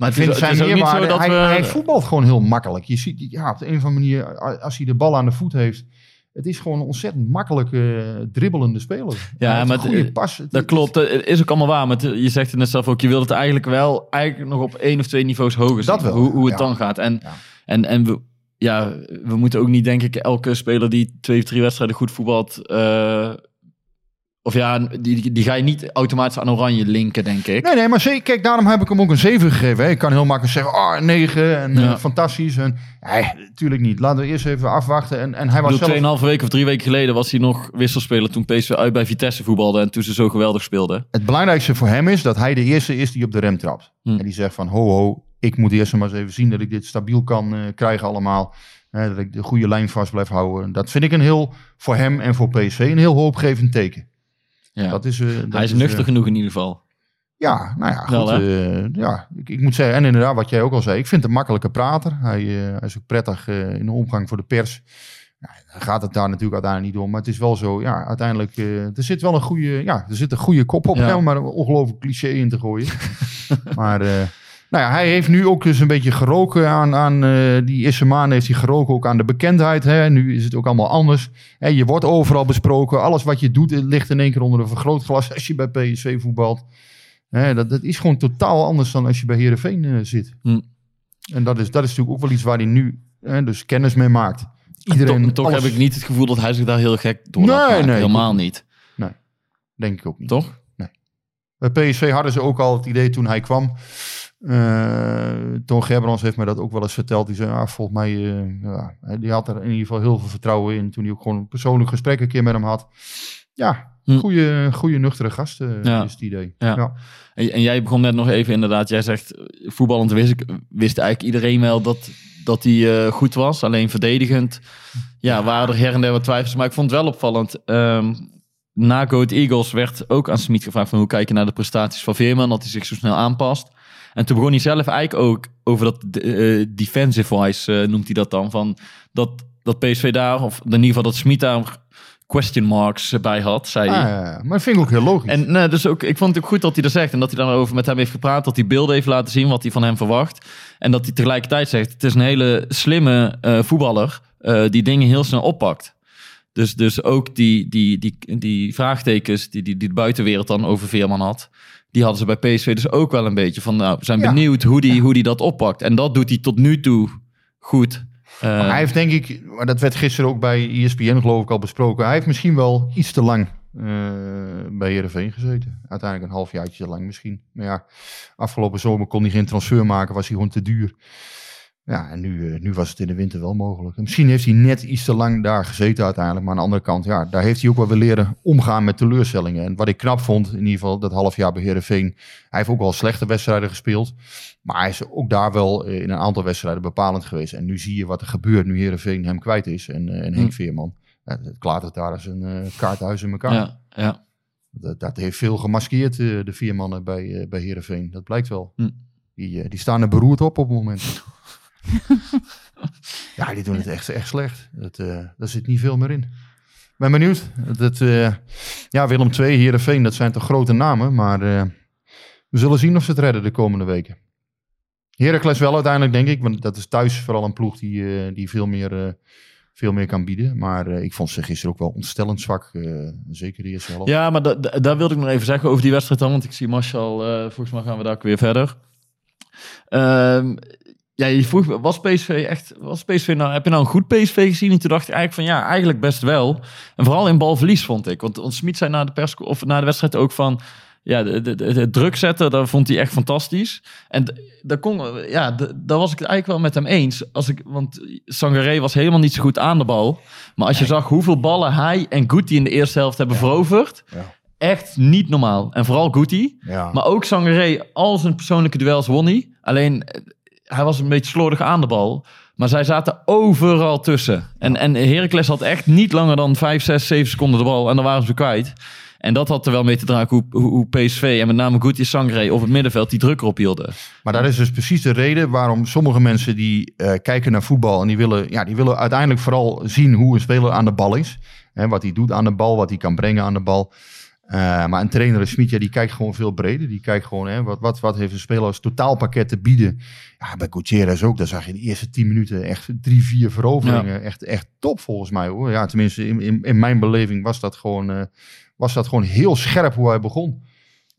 D: Maar het is, het
A: zijn
D: is ook niet zo
A: meerwaarde.
D: dat
A: hij,
D: we.
A: hij voetbalt gewoon heel makkelijk. Je ziet, ja, op de een of andere manier, als hij de bal aan de voet heeft... Het is gewoon een ontzettend makkelijke, eh, dribbelende speler.
D: Ja, maar het-
A: goede
D: eh,
A: pas. Het-
D: Dat
A: het-
D: klopt, dat is ook allemaal waar. Maar het- je zegt het net zelf ook, je wilt het eigenlijk wel eigenlijk nog op één of twee niveaus hoger zien.
A: Dat wel,
D: hoe, hoe het
A: ja.
D: dan gaat. En,
A: Ja.
D: en, en we, ja, we moeten ook niet, denk ik, elke speler die twee of drie wedstrijden goed voetbalt... eh, of ja, die, die, ga je niet automatisch aan oranje linken, denk ik.
A: Nee, nee, maar zeker, kijk, daarom heb ik hem ook een 7 gegeven. Hè. Ik kan heel makkelijk zeggen, oh, een 9 en eh,
D: Ja.
A: fantastisch. En, nee, natuurlijk niet. Laten we eerst even afwachten. En, en hij was
D: bedoel,
A: zelf...
D: 2,5 weken of drie weken geleden was hij nog wisselspeler toen PSV uit bij Vitesse voetbalde en toen ze zo geweldig speelden.
A: Het belangrijkste voor hem is dat hij de eerste is die op de rem trapt.
D: Hm.
A: En die zegt van, ho ho, ik moet eerst maar eens even zien dat ik dit stabiel kan eh, krijgen allemaal. Hè, dat ik de goede lijn vast blijf houden. Dat vind ik een heel, voor hem en voor PSV, een heel hoopgevend teken.
D: Ja.
A: Dat is, eh, dat
D: hij is
A: eh,
D: nuchter genoeg in ieder geval.
A: ja, nou ja,
D: Wel,
A: goed. eh, ja, ik, ik moet zeggen, en inderdaad, wat jij ook al zei, ik vind hem een makkelijke prater. Hij, eh, hij is ook prettig eh, in de omgang voor de pers. Dan gaat het daar natuurlijk uiteindelijk niet om. Maar het is wel zo, ja, uiteindelijk, eh, er zit wel een goede, ja, er zit een goede kop op,
D: Ja.
A: hè, om maar een ongelooflijk cliché in te gooien. *laughs* maar, eh, nou ja, hij heeft nu ook dus een beetje geroken aan, aan eh, die eerste maanden heeft hij geroken ook aan de bekendheid. Hè. Nu is het ook allemaal anders. Hè, je wordt overal besproken. Alles wat je doet, het ligt in één keer onder een vergrootglas *laughs* als je bij PSV voetbalt. Hè, dat, dat is gewoon totaal anders dan als je bij Heerenveen eh, zit.
D: Hm.
A: En dat is, dat is natuurlijk ook wel iets waar hij nu hè, dus kennis mee maakt. Iedereen,
D: toch toch
A: alles-
D: heb ik niet het gevoel dat hij zich daar heel gek door
A: Nee, nee,
D: Helemaal niet.
A: Denk ik ook niet.
D: Toch?
A: Bij PSV hadden ze ook al het idee toen hij kwam. Eh Toon Gerbrands heeft mij dat ook wel eens verteld. Die zei, ah, volgens mij, eh, ja, die had er in ieder geval heel veel vertrouwen in. Toen hij ook gewoon een persoonlijk gesprek een keer met hem had. Ja,
D: Hm.
A: goede, goede nuchtere gast eh,
D: Ja.
A: is het idee.
D: Ja.
A: Ja.
D: En, en jij begon net nog even inderdaad. Jij zegt, voetballend wist, ik, wist eigenlijk iedereen wel dat, dat hij goed was. Alleen verdedigend ja, waren er her en der wat twijfels. Maar ik vond het wel opvallend. ehm, na Go Ahead Eagles werd ook aan Smit gevraagd van hoe kijk je naar de prestaties van Veerman. Dat hij zich zo snel aanpast. En toen begon hij zelf eigenlijk ook over dat eh, defensive wise, eh, noemt hij dat dan. Van dat, dat PSV daar, of in ieder geval dat Smit daar question marks bij had, zei hij.
A: Ah, ja, ja. maar dat vind ik ook heel logisch.
D: En nee, dus ook, ik vond het ook goed dat hij dat zegt. En dat hij daarover met hem heeft gepraat. Dat hij beelden heeft laten zien wat hij van hem verwacht. En dat hij tegelijkertijd zegt: Het is een hele slimme eh, voetballer. die dingen heel snel oppakt. Dus, dus ook die, die, die, die vraagtekens die, die, die de buitenwereld dan over Veerman had. Die hadden ze bij PSV dus ook wel een beetje van. Nou, we zijn
A: Ja.
D: benieuwd hoe die, hoe die dat oppakt. En dat doet hij tot nu toe goed. Eh,
A: hij heeft denk ik, maar dat werd gisteren ook bij ESPN geloof ik al besproken. Hij heeft misschien wel iets te lang eh, bij Heerenveen gezeten. Uiteindelijk een halfjaartje te lang misschien. Maar ja, afgelopen zomer kon hij geen transfer maken, was hij gewoon te duur. Ja, en nu, eh, nu was het in de winter wel mogelijk. En misschien heeft hij net iets te lang daar gezeten uiteindelijk. Maar aan de andere kant, ja, daar heeft hij ook wel weer leren omgaan met teleurstellingen. En wat ik knap vond, in ieder geval dat half jaar bij Heerenveen. Hij heeft ook wel slechte wedstrijden gespeeld. Maar hij is ook daar wel eh, in een aantal wedstrijden bepalend geweest. En nu zie je wat er gebeurt nu Heerenveen hem kwijt is. En, eh, en Henk
D: Hm.
A: Veerman. Ja, het klaart het daar als een kaarthuis in elkaar.
D: ja, ja.
A: Dat, dat heeft veel gemaskeerd, de vier mannen bij, bij Heerenveen. Dat blijkt wel.
D: Hm.
A: Die, die staan er beroerd op op het moment. *laughs* *laughs* ja, die doen het echt, echt slecht. Dat, eh daar zit niet veel meer in. ben benieuwd. Dat, eh, ja, Willem II, Heerenveen, dat zijn toch grote namen. Maar eh, we zullen zien of ze het redden de komende weken. Heracles wel uiteindelijk, denk ik. Want dat is thuis vooral een ploeg die, die veel, meer, veel meer kan bieden. Maar ik vond ze gisteren ook wel ontstellend zwak. zeker de eerste helft.
D: Ja, maar da- da- daar wilde ik nog even zeggen over die wedstrijd dan. Want ik zie eh, volgens mij gaan we daar ook weer verder. Ehm, ja, je vroeg, me, was PSV echt, was PSV nou, heb je nou een goed PSV gezien? En toen dacht ik eigenlijk van ja, eigenlijk best wel. En vooral in balverlies vond ik. Want, want Smit zei na de, pers, of na de wedstrijd ook van, ja, de, de, de, de druk zetten, dat vond hij echt fantastisch. En daar, kon, ja, daar was ik het eigenlijk wel met hem eens. Als ik, want Sangaré was helemaal niet zo goed aan de bal. Maar als je zag hoeveel ballen hij en Guti in de eerste helft hebben veroverd,
A: Ja.
D: echt niet normaal. En vooral Guti.
A: Ja.
D: Maar ook Sangaré, al zijn persoonlijke duels won hij. Alleen, hij was een beetje slordig aan de bal. Maar zij zaten overal tussen. En, en Heracles had echt niet langer dan 5, 6, 7 seconden de bal. En dan waren ze kwijt. En dat had er wel mee te dragen hoe, hoe, PSV en met name Guti en Sangaré op het middenveld die druk erop hielden.
A: Maar dat is dus precies de reden waarom sommige mensen die eh, kijken naar voetbal en die willen, ja, die willen uiteindelijk vooral zien hoe een speler aan de bal is. Hè, wat hij doet aan de bal, wat hij kan brengen aan de bal. Eh, maar een trainer als Smit, ja, die kijkt gewoon veel breder. Die kijkt gewoon, hè, wat, wat, wat heeft een speler als totaalpakket te bieden. Ja, bij Gutierrez ook, daar zag je de eerste tien minuten echt drie, vier veroveringen. Echt, echt top volgens mij hoor. Ja, tenminste, in, in, in mijn beleving was dat, gewoon, eh, was dat gewoon heel scherp hoe hij begon.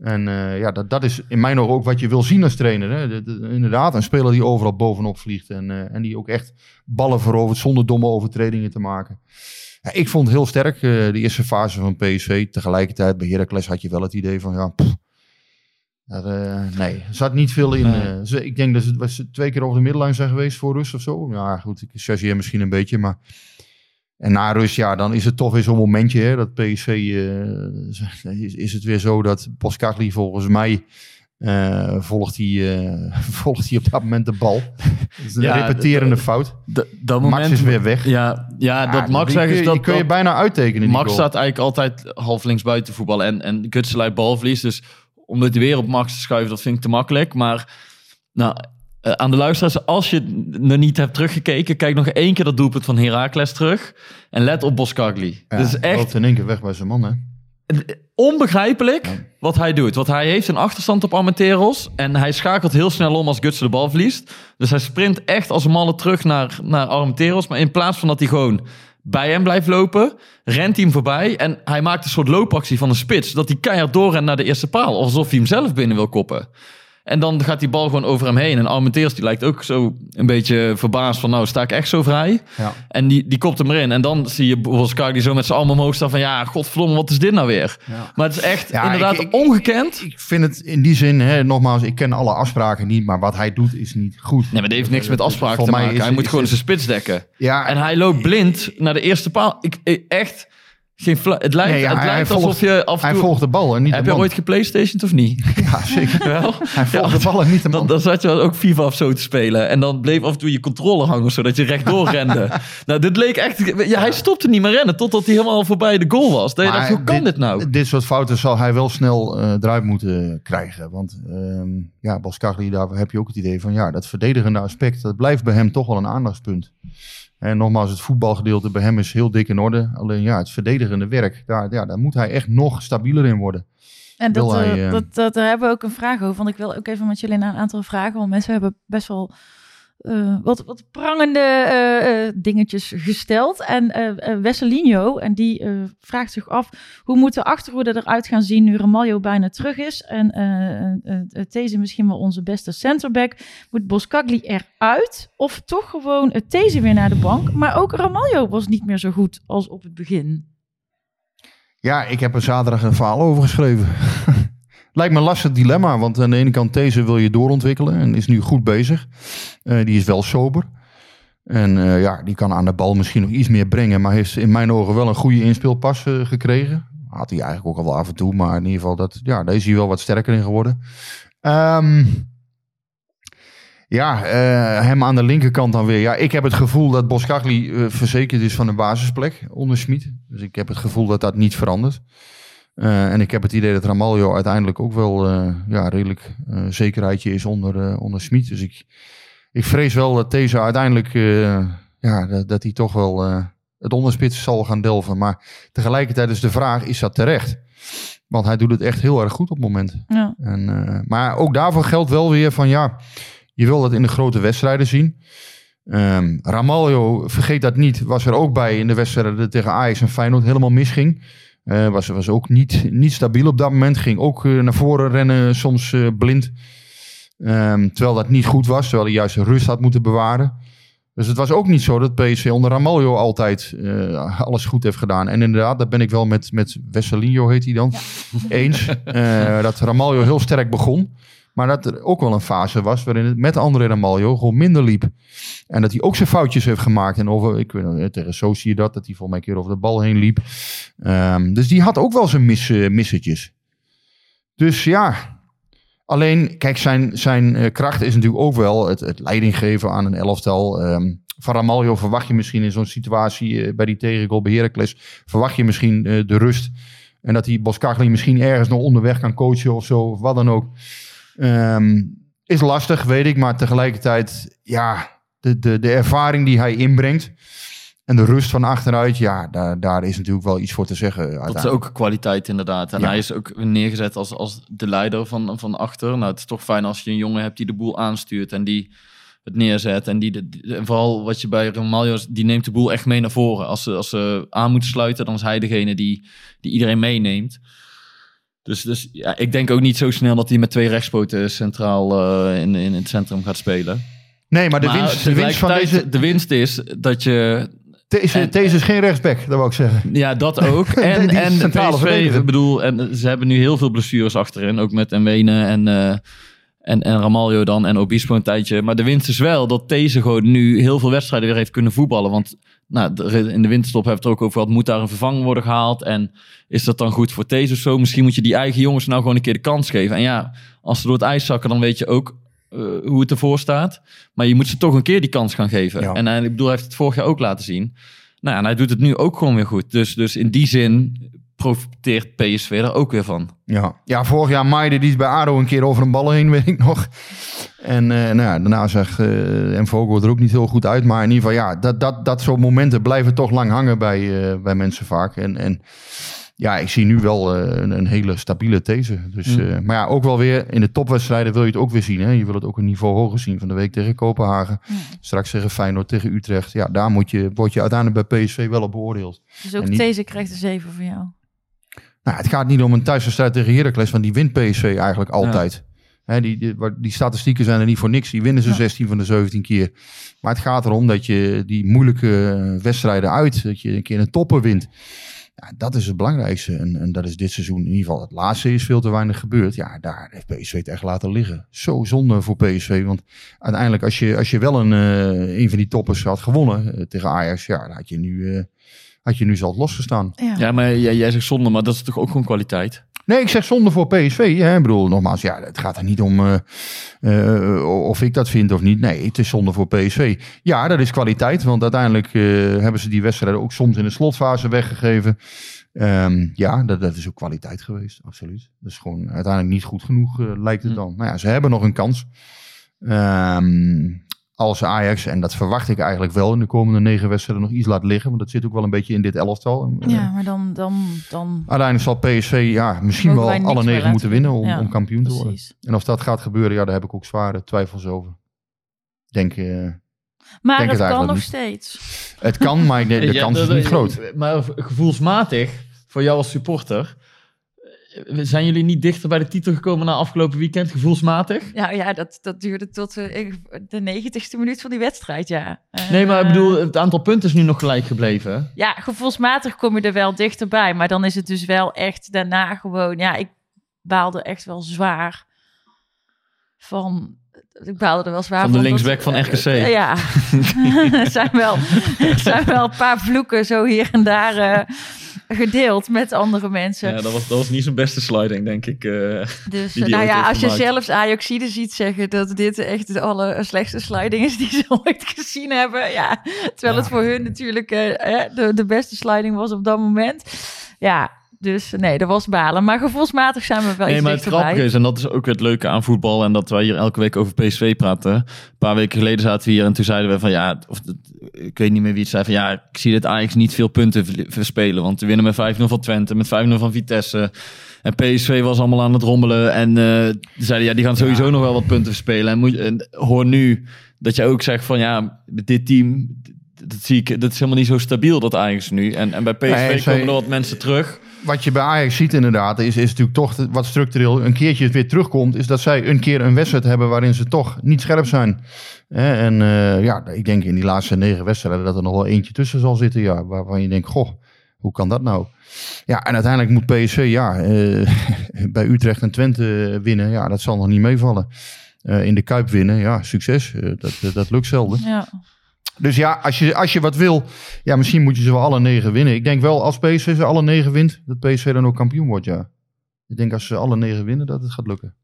A: En eh, ja, dat, dat is in mijn ogen ook wat je wil zien als trainer. Hè? De- de- inderdaad, een speler die overal bovenop vliegt. En, eh, en die ook echt ballen verovert zonder domme overtredingen te maken. Ja, ik vond het heel sterk, eh, de eerste fase van PSV. Tegelijkertijd bij Heracles had je wel het idee van, ja, pff, dat, nee, er zat niet veel in.
D: Nee.
A: ik denk dat ze, twee keer over de middellijn zijn geweest voor rust of zo. Ja, goed, ik chargeer misschien een beetje, maar... En na rust, ja, dan is het toch weer zo'n momentje, hè, dat PSV... eh, is, is het weer zo dat Boskagli volgens mij... eh, volgt, hij, eh, *laughs* volgt hij op dat moment de bal. Dat is een *laughs*
D: Ja,
A: repeterende fout.
D: Dat
A: Max is weer weg.
D: Ja, ja dat Max zeggen
A: kun je-
D: dat...
A: kun je bijna uittekenen. die
D: Max
A: goal.
D: staat eigenlijk altijd half links buiten voetballen. En, en Gutsen lijkt balverlies. Dus om dit weer op Max te schuiven, dat vind ik te makkelijk. Maar nou, eh, aan de luisteraars, als je er niet hebt teruggekeken... kijk nog één keer dat doelpunt van Heracles terug. En let op Boskagli.
A: Ja,
D: dat is echt
A: loopt in één keer weg bij zijn man, hè?
D: onbegrijpelijk wat hij doet. Want hij heeft een achterstand op Armenteros. En hij schakelt heel snel om als Gutsen de bal verliest. Dus hij sprint echt als een malle terug naar, naar Armenteros. Maar in plaats van dat hij gewoon bij hem blijft lopen, rent hij hem voorbij. En hij maakt een soort loopactie van een spits. Dat hij keihard doorrent naar de eerste paal. Alsof hij hem zelf binnen wil koppen. En dan gaat die bal gewoon over hem heen. En Armenteros die lijkt ook zo een beetje verbaasd van... nou, sta ik echt zo vrij?
A: Ja.
D: En die, die kopt hem erin. En dan zie je Boskar die zo met zijn armen omhoog staan van... ja, godverdomme, wat is dit nou weer?
A: Ja.
D: Maar het is echt
A: Ja,
D: inderdaad
A: ik- ik-
D: ongekend.
A: Ik vind het in die zin, hè, nogmaals, ik ken alle afspraken niet, maar wat hij doet is niet goed.
D: nee, maar dat heeft niks met afspraken te maken.
A: is-
D: hij moet
A: is
D: gewoon zijn spits dekken.
A: Ja,
D: En hij loopt blind naar de eerste paal. Ik- echt, geen het lijkt,
A: Nee, ja,
D: het
A: hij-
D: lijkt
A: hij
D: alsof
A: volgt-
D: je af en
A: hij
D: toe...
A: volgt de bal en niet
D: heb je ooit geplaystationed of niet? *laughs*
A: Ja, zeker.
D: Wel?
A: Hij volgt
D: Ja,
A: de bal en niet de
D: Dan,
A: man.
D: dan zat je ook FIFA of zo te spelen. En dan bleef af en toe je controle hangen, zodat je rechtdoor *laughs* rende. nou, dit leek echt... Ja, hij stopte niet meer rennen, totdat hij helemaal voorbij de goal was. Dat je
A: Maar
D: dacht, hoe kan dit, nou?
A: Dit soort fouten zal hij wel snel eh eruit moeten krijgen. Want ehm ja, Boskagli, daar heb je ook het idee van... ja, dat verdedigende aspect, dat blijft bij hem toch wel een aandachtspunt. En nogmaals, het voetbalgedeelte bij hem is heel dik in orde. Alleen ja, het verdedigende werk, daar, ja, daar moet hij echt nog stabieler in worden.
B: En dat,
A: hij,
B: eh,
A: eh,
B: dat, dat, daar hebben we ook een vraag over. Want ik wil ook even met jullie naar een aantal vragen. Want mensen hebben best wel eh, wat, wat prangende eh, eh, dingetjes gesteld. En Wesselinho, en die vraagt zich af... hoe moet de achterhoede eruit gaan zien nu Ramaljo bijna terug is? En These misschien wel onze beste centerback. Moet Boskagli eruit? Of toch gewoon These weer naar de bank? Maar ook Ramaljo was niet meer zo goed als op het begin.
A: Ja, ik heb er zaterdag een verhaal over geschreven. *laughs* Lijkt me een lastig dilemma, want aan de ene kant deze wil je doorontwikkelen en is nu goed bezig. Eh, die is wel sober. En eh, ja, die kan aan de bal misschien nog iets meer brengen, maar heeft in mijn ogen wel een goede inspeelpas eh, gekregen. Had hij eigenlijk ook al wel af en toe, maar in ieder geval, dat, ja, daar is hij wel wat sterker in geworden. Ehm, ja, hem aan de linkerkant dan weer. Ja, ik heb het gevoel dat Boskagli verzekerd is van een basisplek onder Schmid. Dus ik heb het gevoel dat dat niet verandert. Uh, en ik heb het idee dat Ramaljo uiteindelijk ook wel uh, ja, redelijk uh, zekerheidje is onder, onder Smit. Dus ik, ik vrees wel dat deze uiteindelijk, ja, dat, dat hij toch wel het onderspits zal gaan delven. Maar tegelijkertijd is de vraag, is dat terecht? Want hij doet het echt heel erg goed op het moment.
B: Ja.
A: En, eh, maar ook daarvoor geldt wel weer van ja, je wil dat in de grote wedstrijden zien. Ramaljo, vergeet dat niet, was er ook bij in de wedstrijden tegen Ajax en Feyenoord helemaal misging. Eh was, was ook niet, niet stabiel op dat moment. Ging ook eh, naar voren rennen, soms eh, blind. Ehm, terwijl dat niet goed was, terwijl hij juist rust had moeten bewaren. Dus het was ook niet zo dat PSV onder Ramaljo altijd alles goed heeft gedaan. En inderdaad, daar ben ik wel met, met Wesselinho, heet hij dan, eens. *laughs* dat Ramaljo heel sterk begon. Maar dat er ook wel een fase was waarin het met André Ramaljo gewoon minder liep. En dat hij ook zijn foutjes heeft gemaakt. En over, ik weet nog, tegen zo zie je dat, dat hij volgens mij een keer over de bal heen liep. Ehm, dus die had ook wel zijn mis, eh, missetjes. Dus ja, alleen, kijk, zijn, zijn eh, kracht is natuurlijk ook wel het, het leiding geven aan een elftal. Ehm, van Ramaljo verwacht je misschien in zo'n situatie eh, bij die tegengoal bij Heracles, verwacht je misschien de rust. En dat die Boskagli misschien ergens nog onderweg kan coachen of zo, of wat dan ook. Ehm, is lastig, weet ik, maar tegelijkertijd, ja, de, de, de ervaring die hij inbrengt en de rust van achteruit, ja, daar, daar is natuurlijk wel iets voor te zeggen.
D: Dat is ook kwaliteit inderdaad. En
A: Ja.
D: hij is ook neergezet als, als de leider van, van achter. Nou, het is toch fijn als je een jongen hebt die de boel aanstuurt en die het neerzet. En, die de, vooral wat je bij Romaglio, die neemt de boel echt mee naar voren. Als ze, als ze aan moeten sluiten, dan is hij degene die, die iedereen meeneemt. Dus, dus ja, ik denk ook niet zo snel dat hij met twee rechtspoten centraal eh, in, in het centrum gaat spelen.
A: Nee, maar de
D: Maar
A: winst, de winst van deze...
D: de winst is dat je
A: Deze, deze is geen rechtsback, dat wou ik zeggen.
D: Ja, dat ook. *laughs* En,
A: Die
D: en
A: centrale
D: PSV, ik bedoel, en ze hebben nu heel veel blessures achterin. Ook met Nwene en, eh en, en Ramaljo dan en Obispo een tijdje. Maar de winst is wel dat deze gewoon nu heel veel wedstrijden weer heeft kunnen voetballen. Want nou, in de winterstop hebben we het er ook over gehad. Moet daar een vervanger worden gehaald? En is dat dan goed voor deze of zo? Misschien moet je die eigen jongens nou gewoon een keer de kans geven. En ja, als ze door het ijs zakken, dan weet je ook eh, hoe het ervoor staat. Maar je moet ze toch een keer die kans gaan geven.
A: Ja.
D: En hij, ik bedoel, hij heeft het vorig jaar ook laten zien. Nou, ja, en hij doet het nu ook gewoon weer goed. Dus, dus in die zin profiteert PSV er ook weer van.
A: Ja, ja vorig jaar maaide die is bij ADO een keer over een bal heen, weet ik nog. En eh, nou ja, daarna zag eh en Vogel er ook niet heel goed uit. Maar in ieder geval, ja, dat, dat, dat soort momenten blijven toch lang hangen bij, eh, bij mensen vaak. En, en ja, ik zie nu wel een, een hele stabiele these. Dus,
D: Mm.
A: maar ja, ook wel weer in de topwedstrijden wil je het ook weer zien. Hè? Je wil het ook een niveau hoger zien. Van de week tegen Kopenhagen. Straks tegen Feyenoord, tegen Utrecht. Ja, daar moet je, word je uiteindelijk bij PSV wel op beoordeeld.
B: Dus ook
A: niet-
B: deze krijgt een 7 van jou.
A: Nou, het gaat niet om een thuiswedstrijd tegen Heracles, want die wint PSV eigenlijk altijd. Die, die, statistieken zijn er niet voor niks. Die winnen ze
B: Ja.
A: 16 van de 17 keer. Maar het gaat erom dat je die moeilijke eh, wedstrijden uit, dat je een keer een topper wint. Ja, dat is het belangrijkste. En, en dat is dit seizoen in ieder geval. Het laatste is veel te weinig gebeurd. Ja, daar heeft PSV het echt laten liggen. Zo zonde voor PSV. Want uiteindelijk, als je, als je wel een, eh, een van die toppers had gewonnen eh, tegen Ajax, ja, dan had je nu, had je nu zelf losgestaan.
B: Ja.
D: Ja, maar jij, jij zegt zonde, maar dat is toch ook gewoon kwaliteit?
A: Nee, ik zeg zonde voor PSV. Hè. Ik bedoel, nogmaals, ja, het gaat er niet om eh, eh, of ik dat vind of niet. Nee, het is zonde voor PSV. Ja, dat is kwaliteit, want uiteindelijk eh, hebben ze die wedstrijden ook soms in de slotfase weggegeven. Ehm, ja, dat, dat is ook kwaliteit geweest, absoluut. Dat is gewoon uiteindelijk niet goed genoeg, eh, lijkt het
D: Hm.
A: dan. Nou ja, ze hebben nog een kans. Ehm, als Ajax, en dat verwacht ik eigenlijk wel in de komende negen wedstrijden, nog iets laat liggen. Want dat zit ook wel een beetje in dit elftal. Eh,
B: Ja, maar dan, dan, dan
A: Uiteindelijk zal PSV ja, misschien wel alle negen moeten
B: laten
A: winnen om.
B: Ja,
A: om kampioen te worden. En of dat gaat gebeuren, ja, daar heb ik ook zware twijfels over. Denk, eh,
B: Maar
A: Denk
B: het
A: het
B: kan
A: eigenlijk
B: nog
A: niet.
B: steeds.
A: het kan, maar de, de *laughs*
D: Ja,
A: kans is
D: dat-
A: niet groot.
D: Maar gevoelsmatig, voor jou als supporter, eh, zijn jullie niet dichter bij de titel gekomen na afgelopen weekend, gevoelsmatig?
B: Ja, ja dat, dat duurde tot eh, de negentigste minuut van die wedstrijd, ja.
D: Nee, maar ik
B: eh,
D: bedoel, het aantal punten is nu nog gelijk gebleven.
B: Ja, gevoelsmatig kom je er wel dichterbij. Maar dan is het dus wel echt daarna gewoon... Ja, ik baalde echt wel zwaar van... Ik baalde er wel zwaar
D: Van de linksback van RKC.
B: Eh, ja, *laughs* er zijn wel, er zijn wel een paar vloeken zo hier en daar eh, gedeeld met andere mensen.
D: Ja, dat was, dat was niet zijn beste sliding, denk ik. eh.
B: Dus
D: die
B: eh,
D: die
B: nou ja, als je
D: gemaakt.
B: zelfs Ajaxide ziet zeggen dat dit echt de aller slechtste sliding is die ze *laughs* ooit gezien hebben. Ja, terwijl het voor hun natuurlijk eh, eh, de, de beste sliding was op dat moment. Ja, Dus nee, dat was balen. Maar gevoelsmatig zijn we wel
D: Nee,
B: iets
D: maar het grappige is, en dat is ook het leuke aan voetbal, en dat wij hier elke week over PSV praten. Een paar weken geleden zaten we hier en toen zeiden we van ja, of ik weet niet meer wie het zei, van ja, ik zie dit Ajax niet veel punten ver- verspelen. Want we winnen met 5-0 van Twente, met 5-0 van Vitesse. En PSV was allemaal aan het rommelen en eh zeiden ja, die gaan sowieso nog wel wat punten verspelen. En, moet, en hoor nu dat je ook zegt van ja, dit team, dat zie ik, dat is helemaal niet zo stabiel, dat Ajax nu. En, en bij PSV
A: Nee,
D: komen er wat mensen terug.
A: Wat je bij Ajax ziet inderdaad, is, is natuurlijk toch wat structureel een keertje weer terugkomt, is dat zij een keer een wedstrijd hebben waarin ze toch niet scherp zijn. En eh, ja, ik denk in die laatste negen wedstrijden dat er nog wel eentje tussen zal zitten, ja, waarvan je denkt, goh, hoe kan dat nou? Ja, en uiteindelijk moet PSV, ja, eh, *laughs* bij Utrecht en Twente winnen, ja, dat zal nog niet meevallen. Eh, in de Kuip winnen, ja, succes. Dat, dat lukt zelden.
B: Ja.
A: Dus ja, als je, als je wat wil, ja, misschien moet je ze wel alle negen winnen. Ik denk wel, als PSV ze alle negen wint, dat PSV dan ook kampioen wordt, ja. Ik denk als ze alle negen winnen, dat het gaat lukken.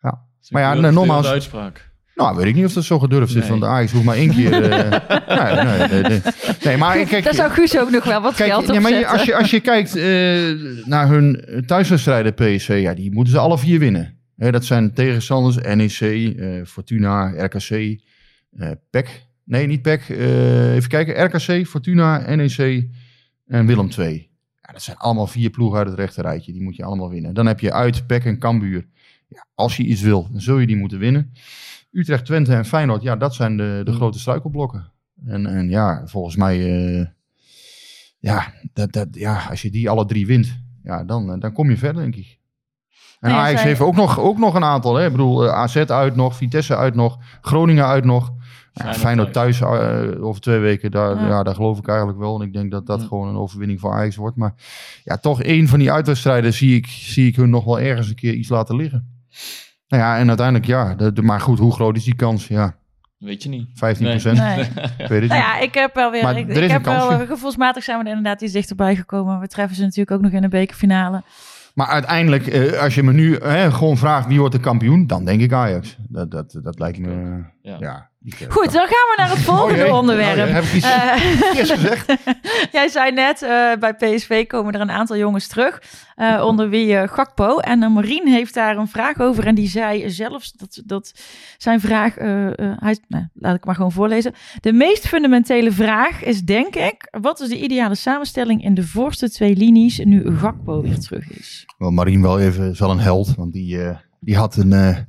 A: Ja. Maar ja,
D: Dat is een
A: nogmaals-
D: uitspraak.
A: Nou, weet ik niet of dat zo gedurfd is,
D: Nee.
A: want de Ajax hoeft maar één keer... eh, *laughs* nee, nee, nee, nee. maar kijk...
B: Daar zou Guus ook nog wel wat
A: Kijk,
B: geld op
A: ja, maar je- als, je, als je kijkt eh, naar hun thuiswedstrijden PSV, ja, die moeten ze alle vier winnen. Hè, dat zijn tegenstanders NEC, eh, Fortuna, RKC, eh PEC. Nee, niet PEC. eh, even kijken. RKC, Fortuna, NEC en Willem II. Ja, dat zijn allemaal vier ploegen uit het rechterrijtje. Die moet je allemaal winnen. Dan heb je uit PEC en Cambuur. Ja, als je iets wil, dan zul je die moeten winnen. Utrecht, Twente en Feyenoord, ja, dat zijn de, de grote struikelblokken. En, en ja, volgens mij... eh, ja, dat, dat, ja, als je die alle drie wint, ja, dan, eh, dan kom je verder, denk ik. En
B: Nou ja,
A: Ajax heeft ook nog, ook nog een aantal. Hè? Ik bedoel, AZ uit nog, Vitesse uit nog, Groningen uit nog. Ja,
D: Feyenoord
A: Feyenoord thuis eh, over twee weken, daar,
B: Ja.
A: ja. daar geloof ik eigenlijk wel. En ik denk dat dat
D: Ja.
A: gewoon een overwinning voor Ajax wordt. Maar ja, toch één van die uitwedstrijden zie ik, zie ik hun nog wel ergens een keer iets laten liggen. Nou ja, en uiteindelijk ja. De, de- maar goed, hoe groot is die kans? Ja,
D: Weet je niet.
A: 15
D: Nee.
A: procent.
B: Nee. *laughs*
A: Ik weet het
B: Nou
A: niet.
B: ja, ik heb wel weer.
A: Maar
B: ik,
A: er
B: heb
A: een
B: wel
A: kansje.
B: gevoelsmatig zijn we er inderdaad iets dichterbij gekomen. We treffen ze natuurlijk ook nog in de bekerfinale.
A: Maar uiteindelijk, eh, als je me nu hè, gewoon vraagt wie wordt de kampioen, dan denk ik Ajax. Dat, dat, dat lijkt me.
D: Ja.
A: Ja.
B: Goed, dan gaan we naar het *laughs* volgende
A: Oh
B: onderwerp.
A: Oh heb ik iets
B: Eh, *laughs*
A: gezegd? *laughs*
B: Jij zei net, eh, bij PSV komen er een aantal jongens terug. eh, onder wie Gakpo. En Marien heeft daar een vraag over. En die zei zelfs dat, dat zijn vraag... hij, nou, laat ik maar gewoon voorlezen. De meest fundamentele vraag is denk ik... Wat is de ideale samenstelling in de voorste twee linies... nu Gakpo weer terug is?
A: Wel, Marien wel even, is wel een held. Want die, die, had een,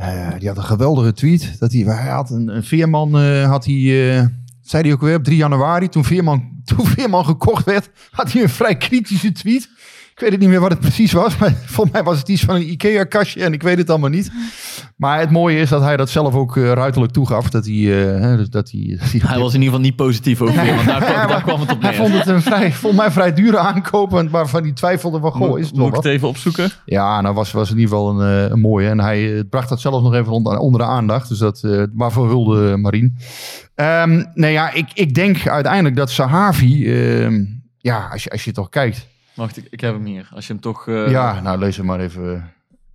A: eh, die had een geweldige tweet. Dat hij, hij had een, een Veerman, eh, had hij, eh, zei hij ook weer op 3 januari, toen Veerman, *laughs* toen Veerman gekocht werd, had hij een vrij kritische tweet. Ik weet het niet meer wat het precies was, maar *laughs* volgens mij was het iets van een IKEA-kastje en ik weet het allemaal niet. Maar het mooie is dat hij dat zelf ook eh, ruiterlijk toegaf. Dat hij, eh, hè, dus dat hij, dat hij,
D: Hij was in ieder geval niet positief over want daar *laughs* kwam, daar kwam het op
A: hij
D: neer.
A: vond het een vrij, volgens mij vrij dure aankoop, waarvan hij twijfelde van, goh, is het
D: Moet ik
A: wat?
D: het even opzoeken?
A: Ja, nou was, was in ieder geval een, eh, een mooie. En hij bracht dat zelfs nog even onder, onder de aandacht. Dus dat, eh waarvoor hulde Marien. Ehm nee, ja, ik, ik denk uiteindelijk dat Sahavi... ehm, ja, als je, als je toch kijkt.
D: Wacht, ik, ik heb hem hier. Als je hem toch... eh,
A: ja, nou lees hem maar even.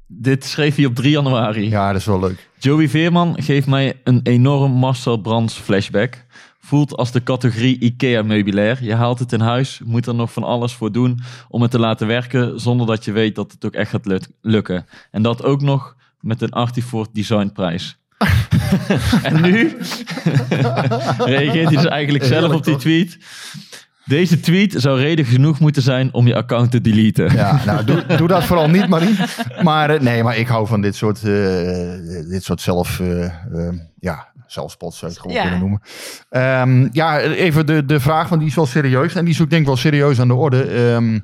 D: Dit schreef hij op 3 januari.
A: Ja, dat is wel leuk.
D: Joey Veerman geeft mij een enorm Marcel Brands flashback. Voelt als de categorie IKEA meubilair. Je haalt het in huis, moet er nog van alles voor doen om het te laten werken, zonder dat je weet dat het ook echt gaat lukken. En dat ook nog met een Artifort designprijs. *laughs* en nu *laughs* reageert hij dus eigenlijk zelf op die tweet. Deze tweet zou reden genoeg moeten zijn om je account te deleten.
A: Ja, *laughs* nou doe, doe dat vooral niet, Marien. Maar eh, nee, maar ik hou van dit soort, eh, dit soort zelf... eh, eh, ja, zelfspot zou je het gewoon
B: Ja.
A: kunnen noemen. Ehm, ja, even de, de vraag, want die is wel serieus. En die is ook denk ik wel serieus aan de orde. Ehm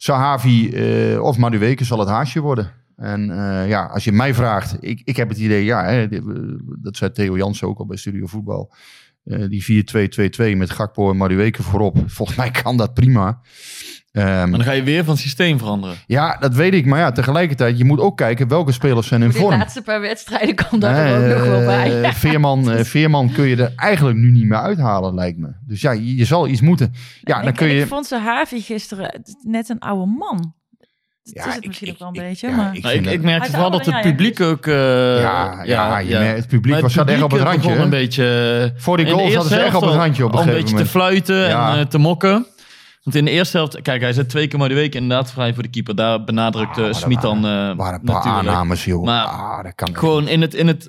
A: Sahavi eh, of Maduweke zal het haasje worden. En eh, ja, als je mij vraagt, ik, ik heb het idee, ja, hè, dat zei Theo Jansen ook al bij Studio Voetbal. Eh, die 4-2-2-2 met Gakpo en Maduweke voorop. Volgens mij kan dat prima. Ehm,
D: Maar dan ga je weer van systeem veranderen.
A: ja, dat weet ik. Maar ja, tegelijkertijd, je moet ook kijken welke spelers zijn in
B: De
A: vorm.
B: laatste paar wedstrijden kwam dat er
A: Eh,
B: ook nog wel bij.
A: Veerman, eh, Veerman kun je er eigenlijk nu niet meer uithalen, lijkt me. Dus ja, je, je zal iets moeten. Ja,
B: En
A: dan
B: ik,
A: kun je...
B: ik vond ze Havi gisteren net een oude man.
A: Ja,
B: het is het
A: ik-
B: misschien
A: ik-
B: ook wel een
A: ik-
B: beetje,
A: ja,
B: maar...
A: ik
D: Nou, ik, merkte vooral dat het publiek ook... eh,
A: Ja, ja, je merkt- het publiek was- zat echt op het randje,
D: een beetje...
A: Voor die goal zaten ze echt op het randje op een
D: een
A: gegeven
D: beetje te fluiten
A: Ja.
D: en eh, te mokken. Want in de eerste helft, kijk, hij zet twee keer maar de week inderdaad vrij voor de keeper. Daar benadrukt
A: Ah,
D: uh, Smit dan eh,
A: waren een paar
D: natuurlijk.
A: aannames, joh.
D: Maar
A: ah, dat kan
D: Gewoon in het, in het,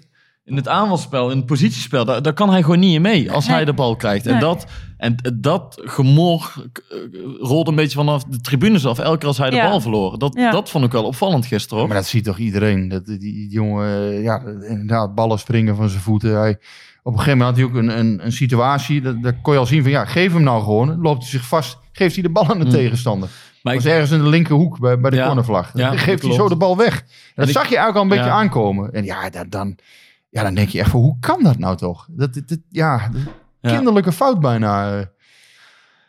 D: in het aanvalspel, in het positiespel, daar, daar kan hij gewoon niet in mee als
B: Nee.
D: hij de bal krijgt. En
B: Nee.
D: dat, en dat gemor eh, rolt een beetje vanaf de tribunes af, elke keer als hij de
B: Ja.
D: bal verloor. Dat,
B: Ja.
D: dat vond ik wel opvallend gisteren. Hoor.
A: Maar dat ziet toch iedereen? Dat, die, die jongen, eh, ja, inderdaad, ballen springen van zijn voeten. Hij, op een gegeven moment had hij ook een, een, een situatie, dat, dat kon je al zien van, ja, geef hem nou gewoon. Loopt hij zich vast, geeft hij de bal aan de
D: Mm.
A: tegenstander.
D: Maar
A: Dat
D: ik-
A: was ergens in de linkerhoek bij, bij de
D: Ja.
A: cornervlag. Dan
D: Ja,
A: geeft hij zo de bal weg. En dat
D: ik-
A: zag je eigenlijk al een beetje aankomen. En ja, dan, dan, ja, dan denk je echt van, hoe kan dat nou toch? Dat, dat, dat- ja, de
D: Ja.
A: kinderlijke fout bijna. eh.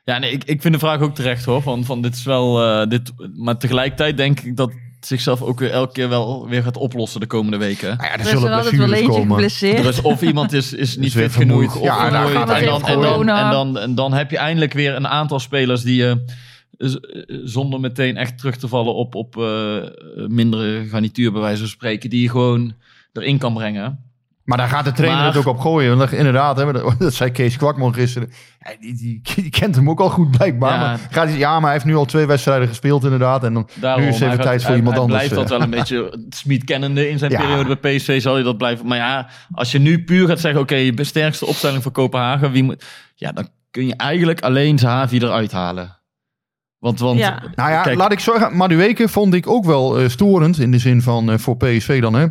D: Ja, nee, ik, ik vind de vraag ook terecht hoor. Van, van dit is wel. eh, dit, maar tegelijkertijd denk ik dat het zichzelf ook weer elke keer wel weer gaat oplossen de komende weken.
A: Nou ja, er
B: Er
A: zullen
B: altijd wel eentje
A: komen.
B: geblesseerd.
D: Dus of iemand is, is *laughs* niet fit genoeg. Of
A: Ja, daar gaat
D: en, dan, en, dan, en, dan, en dan heb je eindelijk weer een aantal spelers die je. z- zonder meteen echt terug te vallen op, op eh, mindere garnituur, bij wijze van spreken, die je gewoon erin kan brengen.
A: Maar daar gaat de trainer
D: Maar-
A: het ook op gooien. Want inderdaad, hè, dat, dat zei Kees Kwakman gisteren. Die, die, die kent hem ook al goed blijkbaar.
D: Ja.
A: Maar gaat hij, ja, maar hij heeft nu al twee wedstrijden gespeeld inderdaad. En dan,
D: Daarom,
A: nu is het even
D: hij
A: tijd
D: gaat-
A: voor
D: hij-
A: iemand
D: hij
A: anders.
D: blijft dat
A: eh.
D: wel een beetje *laughs* Smit kennende in zijn
A: Ja.
D: periode bij PSV zal je dat blijven. Maar ja, als je nu puur gaat zeggen, oké, je sterkste opstelling voor Kopenhagen, wie moet, ja, dan kun je eigenlijk alleen Zahavi eruit halen. Want, want
B: Ja.
A: Nou ja,
D: kijk,
A: laat ik zeggen, Madueke vond ik ook wel eh, storend. In de zin van eh, voor PSV dan. Hè.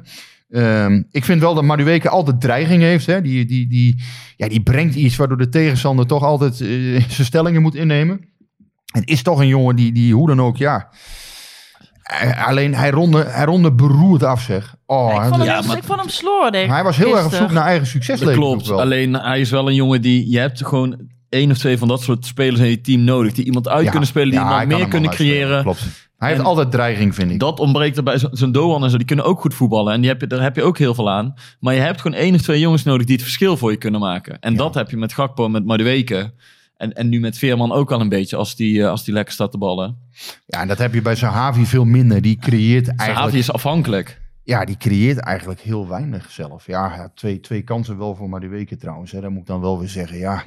A: Ehm, ik vind wel dat Madueke altijd dreiging heeft. Hè. Die, die, die, ja, die brengt iets waardoor de tegenstander toch altijd eh, zijn stellingen moet innemen. En is toch een jongen die, die hoe dan ook, ja... eh, Alleen hij ronde, hij ronde beroerd af, zeg. Oh,
B: ik, vond hem,
D: Ja, maar-
B: ik vond hem slordig.
A: hij was heel erg op zoek naar eigen succes.
D: klopt.
A: wel.
D: Alleen hij is wel een jongen die, je hebt gewoon één of twee van dat soort spelers in je team nodig. Die iemand uit
A: Ja,
D: kunnen spelen, die
A: ja,
D: meer kunnen creëren.
A: Klopt. Hij heeft altijd dreiging, vind ik.
D: Dat ontbreekt er bij zo'n Doan en zo. Die kunnen ook goed voetballen. En die heb je, daar heb je ook heel veel aan. Maar je hebt gewoon één of twee jongens nodig die het verschil voor je kunnen maken. En
A: Ja.
D: dat heb je met Gakpo en met Madueke. En, en nu met Veerman ook al een beetje als die, eh, als die lekker staat te ballen.
A: Ja, en dat heb je bij Zahavi veel minder. Die creëert eigenlijk...
D: Zahavi is afhankelijk.
A: Ja, die creëert eigenlijk heel weinig zelf. Ja, ja, twee, twee kansen wel voor Madueke trouwens. Hè. Dat moet ik dan wel weer zeggen. Ja,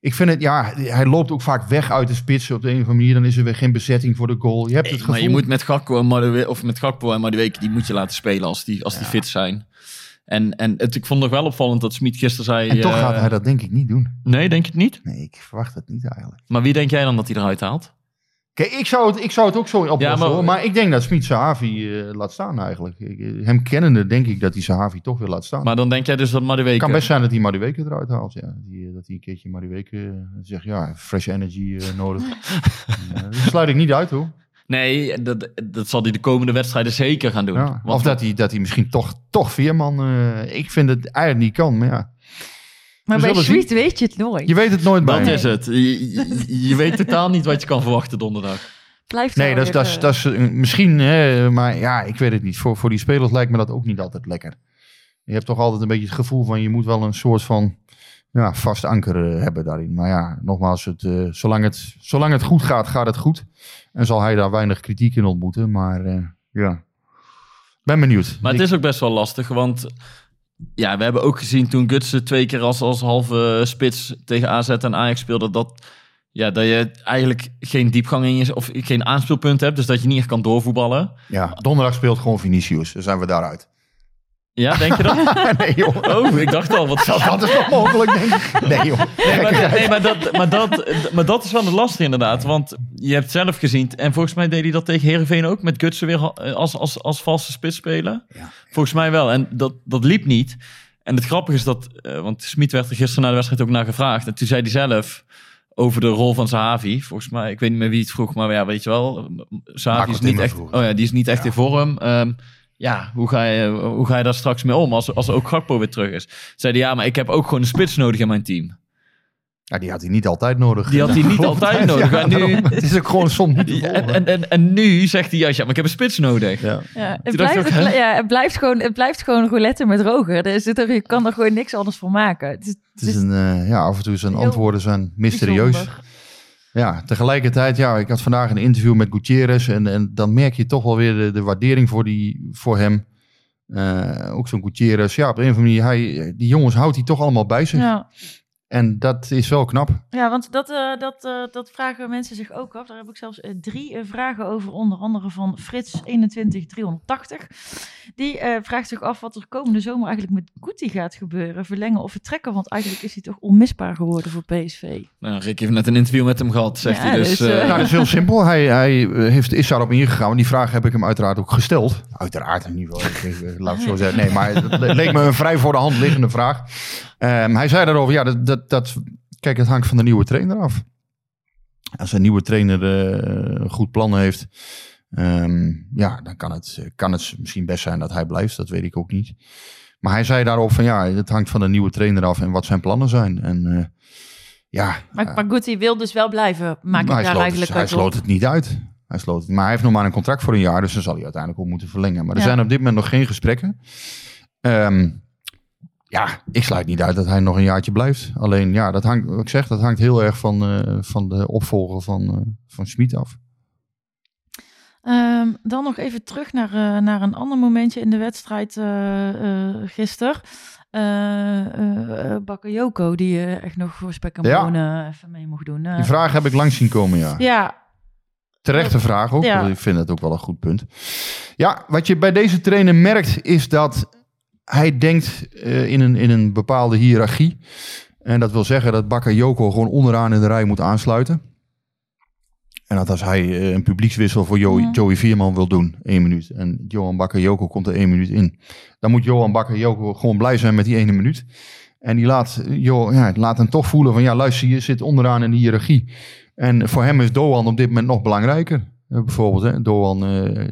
A: ik vind het, ja, hij loopt ook vaak weg uit de spits op de een of andere manier. Dan is er weer geen bezetting voor de goal. Je hebt het gevoel...
D: maar je moet met Gakpo en Madueke, of met Gakpo en Madueke, die moet je laten spelen als die, als die fit zijn. En, en het, ik vond het nog wel opvallend dat Smit gisteren zei...
A: En toch
D: eh,
A: gaat hij dat denk ik niet doen.
D: Nee, denk je het niet?
A: Nee, ik verwacht het niet eigenlijk.
D: Maar wie denk jij dan dat hij eruit haalt?
A: Kijk, ik zou het, ik zou het ook zo oplossen.
D: Ja, maar-
A: hoor. maar, ik denk dat Smit Sahavi eh, laat staan eigenlijk. Ik, eh, hem kennende denk ik dat hij Sahavi toch weer laat staan.
D: Maar dan denk jij dus dat Madueke...
A: Het kan best zijn dat hij Madueke eruit haalt. Ja. Die, eh, dat hij een keertje Madueke eh, zegt, ja, fresh energy nodig. *laughs* Dat sluit ik niet uit hoor.
D: Nee, dat, dat zal hij de komende wedstrijden zeker gaan doen.
A: Ja. Of dat hij, dat hij misschien toch, toch Veerman... ik vind het eigenlijk niet kan, maar ja.
B: Maar bij Sweet weet je het nooit.
A: Je weet het nooit bij
D: Dat is het. Je, je- je weet totaal niet wat je kan verwachten donderdag.
B: Blijft
A: Nee, dat is, dat is, dat is eh, misschien, hè, maar ja, ik weet het niet. Voor, voor die spelers lijkt me dat ook niet altijd lekker. Je hebt toch altijd een beetje het gevoel van je moet wel een soort van ja, vast anker eh, hebben daarin. Maar ja, nogmaals, het, eh, zolang, het, zolang het goed gaat, gaat het goed. En zal hij daar weinig kritiek in ontmoeten. Maar eh, ja, ben benieuwd.
D: Maar het is ook best wel lastig, want ja, we hebben ook gezien toen Gutsen twee keer als, als halve spits tegen AZ en Ajax speelde, dat, ja, dat je eigenlijk geen diepgang in je, of geen aanspeelpunt hebt, dus dat je niet echt kan doorvoetballen.
A: ja, donderdag speelt gewoon Vinicius. Dan zijn we daaruit.
D: Ja, denk je dat? *laughs*
A: nee joh.
D: Oh, ik dacht al, wat
A: Dat is nog mogelijk, denk ik. Nee joh.
D: Nee, maar, nee, maar, dat, maar, dat, maar dat is wel het lastige inderdaad. Want je hebt zelf gezien, en volgens mij deed hij dat tegen Herenveen ook, met Gutsen weer ha- als, als, als valse spits spelen.
A: Ja.
D: Volgens mij wel. En dat, dat liep niet. En het grappige is dat, eh, want Smit werd er gisteren na de wedstrijd ook naar gevraagd. En toen zei hij zelf over de rol van Sahavi. Volgens mij, ik weet niet meer wie het vroeg, maar ja, weet je wel. Sahavi
A: Marco
D: is niet echt,
A: vroeg.
D: oh ja, die is niet echt in vorm. Ehm, ja, hoe ga, je, hoe ga je daar straks mee om als, als ook Gakpo weer terug is? Zei hij, ja, maar ik heb ook gewoon een spits nodig in mijn team.
A: Ja, die had hij niet altijd nodig.
D: Die had hij niet *laughs* altijd nodig.
A: Ja,
D: En nu-
A: het is ook gewoon soms *laughs* niet
D: en, en, en, en nu zegt hij, ja, maar ik heb een spits nodig.
A: Ja.
B: Ja, het, blijft,
D: ik ook,
B: het,
D: hè?
B: bl- ja, het, blijft gewoon, het blijft gewoon roulette met roger. Er zit er, je kan er gewoon niks anders voor maken. Het is,
A: Het is een, eh, ja, af en toe zijn antwoorden zijn mysterieus.
B: bijzonder.
A: Ja, tegelijkertijd, ja, ik had vandaag een interview met Gutierrez en, en dan merk je toch wel weer de, de waardering voor, die, voor hem. Eh, ook zo'n Gutierrez, ja, op een of andere manier, hij, die jongens houdt hij toch allemaal bij zich.
B: Ja.
A: En dat is wel knap.
B: Ja, want dat, eh, dat, eh, dat vragen mensen zich ook af. Daar heb ik zelfs eh, drie vragen over, onder andere van Frits21380. Die eh, vraagt zich af wat er komende zomer eigenlijk met Guti gaat gebeuren. Verlengen of vertrekken, want eigenlijk is hij toch onmisbaar geworden voor PSV.
D: Nou, Rick heeft net een interview met hem gehad, zegt
B: Ja,
D: hij. Dus,
B: dus,
D: eh,
B: eh,
A: Nou, dat is heel simpel. Hij, hij heeft, is daarop ingegaan. Want die vraag heb ik hem uiteraard ook gesteld. Uiteraard in ieder geval. Ik, eh, Laat ik zo zeggen. Nee, maar het le- leek me een vrij voor de hand liggende vraag. Ehm, hij zei daarover, ja, dat, dat, dat, kijk, het hangt van de nieuwe trainer af. Als een nieuwe trainer eh, goed plan heeft, ehm, ja, dan kan het, kan het misschien best zijn dat hij blijft. Dat weet ik ook niet. Maar hij zei daarop van, ja, het hangt van de nieuwe trainer af en wat zijn plannen zijn. En eh, ja,
B: Maar, maar Guti wil dus wel blijven. Maak ik
A: maar hij
B: daar
A: sloot,
B: eigenlijk
A: het, hij sloot het niet uit. Hij sloot het. Maar hij heeft nog maar een contract voor een jaar, dus dan zal hij uiteindelijk ook moeten verlengen. Maar er
B: Ja.
A: zijn op dit moment nog geen gesprekken. Ehm, ja, ik sluit niet uit dat hij nog een jaartje blijft. Alleen, ja, dat hangt, wat ik zeg, dat hangt heel erg van, eh, van de opvolger van, eh van Schmid af.
B: Ehm, dan nog even terug naar, eh, naar een ander momentje in de wedstrijd gisteren. Bakayoko, die echt nog voor spek en
A: Ja.
B: bonen even mee mocht doen.
A: Die vraag heb ik langs zien komen, ja.
B: ja,
A: Terechte vraag ook.
B: Ja.
A: Ik vind dat ook wel een goed punt. Ja, wat je bij deze trainer merkt is dat hij denkt eh, in, een, in een bepaalde hiërarchie. En dat wil zeggen dat Bakayoko gewoon onderaan in de rij moet aansluiten. En dat als hij eh, een publiekswissel voor Joey. Joey Vierman wil doen, één minuut. En Johan Bakayoko komt er één minuut in. Dan moet Johan Bakayoko gewoon blij zijn met die ene minuut. En die laat, eh, joh, ja, laat hem toch voelen van ja, luister, je zit onderaan in de hiërarchie. En voor hem is Doan op dit moment nog belangrijker. Bijvoorbeeld, hè, Doan,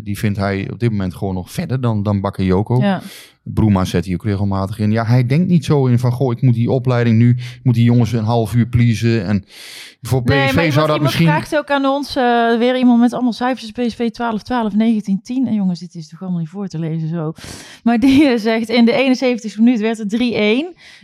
A: die vindt hij op dit moment gewoon nog verder dan, dan Bakayoko.
B: ja.
A: Broema zet hij ook regelmatig in. Ja, hij denkt niet zo in van, goh, ik moet die opleiding nu, ik moet die jongens een half uur pleasen. En voor PSV
B: Nee, maar iemand,
A: zou dat misschien...
B: vraagt ook aan ons, eh, weer iemand met allemaal cijfers, PSV 12, 12, 19, 10. En jongens, dit is toch allemaal niet voor te lezen zo. Maar die eh, zegt, in de 71 minuut werd het 3-1.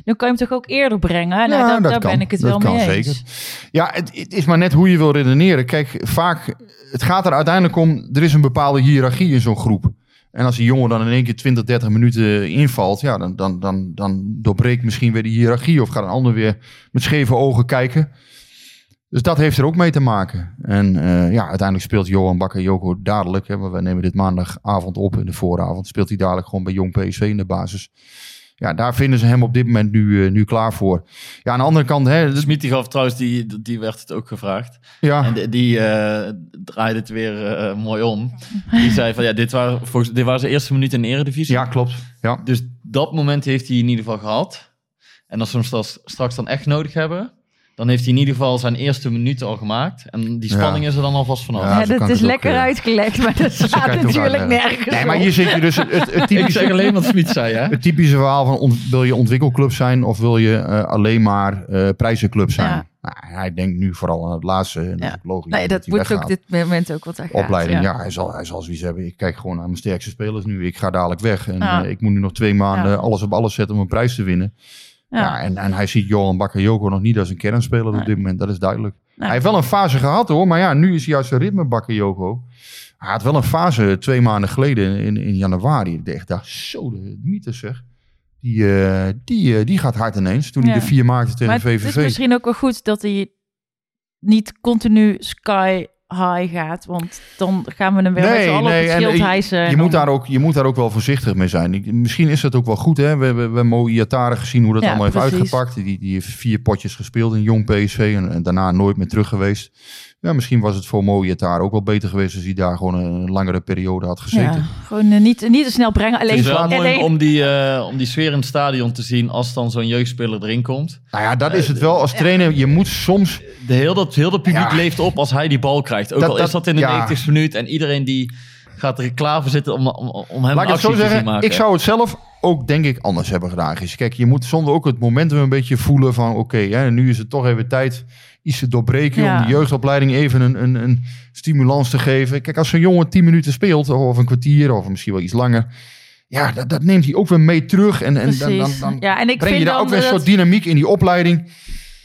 B: Dan kan je hem toch ook eerder brengen? Nou,
A: Ja, dat
B: daar
A: kan.
B: ben ik het
A: Dat
B: wel
A: kan
B: mee eens.
A: zeker. Ja, het, het is maar net hoe je wil redeneren. Kijk, vaak, het gaat er uiteindelijk om, er is een bepaalde hiërarchie in zo'n groep. En als die jongen dan in één keer 20, 30 minuten invalt, ja, dan, dan, dan, dan doorbreekt misschien weer die hiërarchie. Of gaat een ander weer met scheve ogen kijken. Dus dat heeft er ook mee te maken. En eh, ja, uiteindelijk speelt Johan Bakayoko dadelijk. Hè, we nemen dit maandagavond op. In de vooravond speelt hij dadelijk gewoon bij Jong PSV in de basis. Ja, daar vinden ze hem op dit moment nu, eh, nu klaar voor. Ja, aan de andere kant, hè,
D: Smit die gaf trouwens, die, die werd het ook gevraagd.
A: ja,
D: En die, die eh, draaide het weer eh, mooi om. Die zei van ja, dit waren, volgens, dit waren zijn eerste minuten in de eredivisie.
A: ja, klopt. Ja.
D: Dus dat moment heeft hij in ieder geval gehad. En als we hem straks, straks dan echt nodig hebben, dan heeft hij in ieder geval zijn eerste minuten al gemaakt. En die spanning
A: Ja.
D: is er dan alvast vanaf.
A: Ja,
B: dat
A: ik
B: is
A: het ook,
B: lekker
A: eh,
B: uitgelegd, maar dat *laughs*
A: het ook
B: natuurlijk nergens
A: Nee, maar hier zit je dus het, het, het *laughs*
D: Ik
A: typische,
D: zeg alleen wat Smit zei, hè?
A: het typische verhaal van ont- wil je ontwikkelclub zijn of wil je eh, alleen maar eh prijzenclub zijn?
B: Ja.
A: Nou, hij denkt nu vooral aan het laatste. En dat
B: Ja.
A: is ook logisch.
B: Nee, dat moet ook
A: weggaat.
B: dit moment ook wat hij gaat.
A: Opleiding, ja.
B: ja.
A: hij, zal, hij zal zoiets hebben. Ik kijk gewoon naar mijn sterkste spelers nu. Ik ga dadelijk weg. En
B: Ja.
A: ik moet nu nog twee maanden
B: Ja.
A: alles op alles zetten om een prijs te winnen. Ja.
B: Ja.
A: en, en hij ziet Johan Bakayoko nog niet als een kernspeler
B: Nee.
A: op dit moment. Dat is duidelijk.
B: Nee.
A: Hij heeft wel een fase gehad hoor. Maar ja, nu is hij juist zijn ritme Bakayoko. Hij had wel een fase twee maanden geleden in, in januari. Ik dacht zo de mythe zeg. Die, eh, die, eh, die gaat hard ineens. Toen hij de vier maakte tegen
B: Maar het
A: VVV.
B: is misschien ook wel goed dat hij niet continu sky high gaat. Want dan gaan we hem weer met z'n allen
A: nee,
B: op het schild
A: je-
B: hijsen.
A: moet, daar ook, je moet daar ook wel voorzichtig mee zijn. Misschien is dat ook wel goed. Hè? We, we, we hebben Mo Iatare gezien hoe dat
B: Ja,
A: allemaal heeft
B: precies.
A: uitgepakt. Die, die heeft vier potjes gespeeld in jong PSV en, en daarna nooit meer terug geweest. Ja, misschien was het voor Mo Iatare ook wel beter geweest als hij daar gewoon een langere periode had gezeten.
B: Ja, gewoon eh, niet, niet te snel brengen.
D: Het
B: Alleen,
D: is wel mooi om die, eh, om die sfeer in het stadion te zien als dan zo'n jeugdspeler erin komt.
A: Nou ja, dat is het wel als trainer. Je moet soms...
D: De heel, dat, heel dat publiek
A: Ja.
D: leeft op als hij die bal krijgt. Ook
A: Dat-
D: al is dat in de
A: ja.
D: 90ste minuut en iedereen die gaat er klaar voor zitten om, om, om hem
A: Laat ik het
D: actie
A: zo
D: te zien
A: zeggen.
D: maken.
A: Ik zou het zelf ook denk ik anders hebben gedaan. Kijk, je moet soms ook het momentum een beetje voelen van... oké, hè, nu is het toch even tijd iets te doorbreken...
B: Ja.
A: om de jeugdopleiding even een, een, een stimulans te geven. Kijk, als zo'n jongen 10 minuten speelt... of een kwartier of misschien wel iets langer... ja, dat, dat neemt hij ook weer mee terug. En, en dan, dan, dan
B: ja, en ik
A: breng je
B: vind
A: daar
B: dan
A: ook weer een soort dynamiek in die opleiding...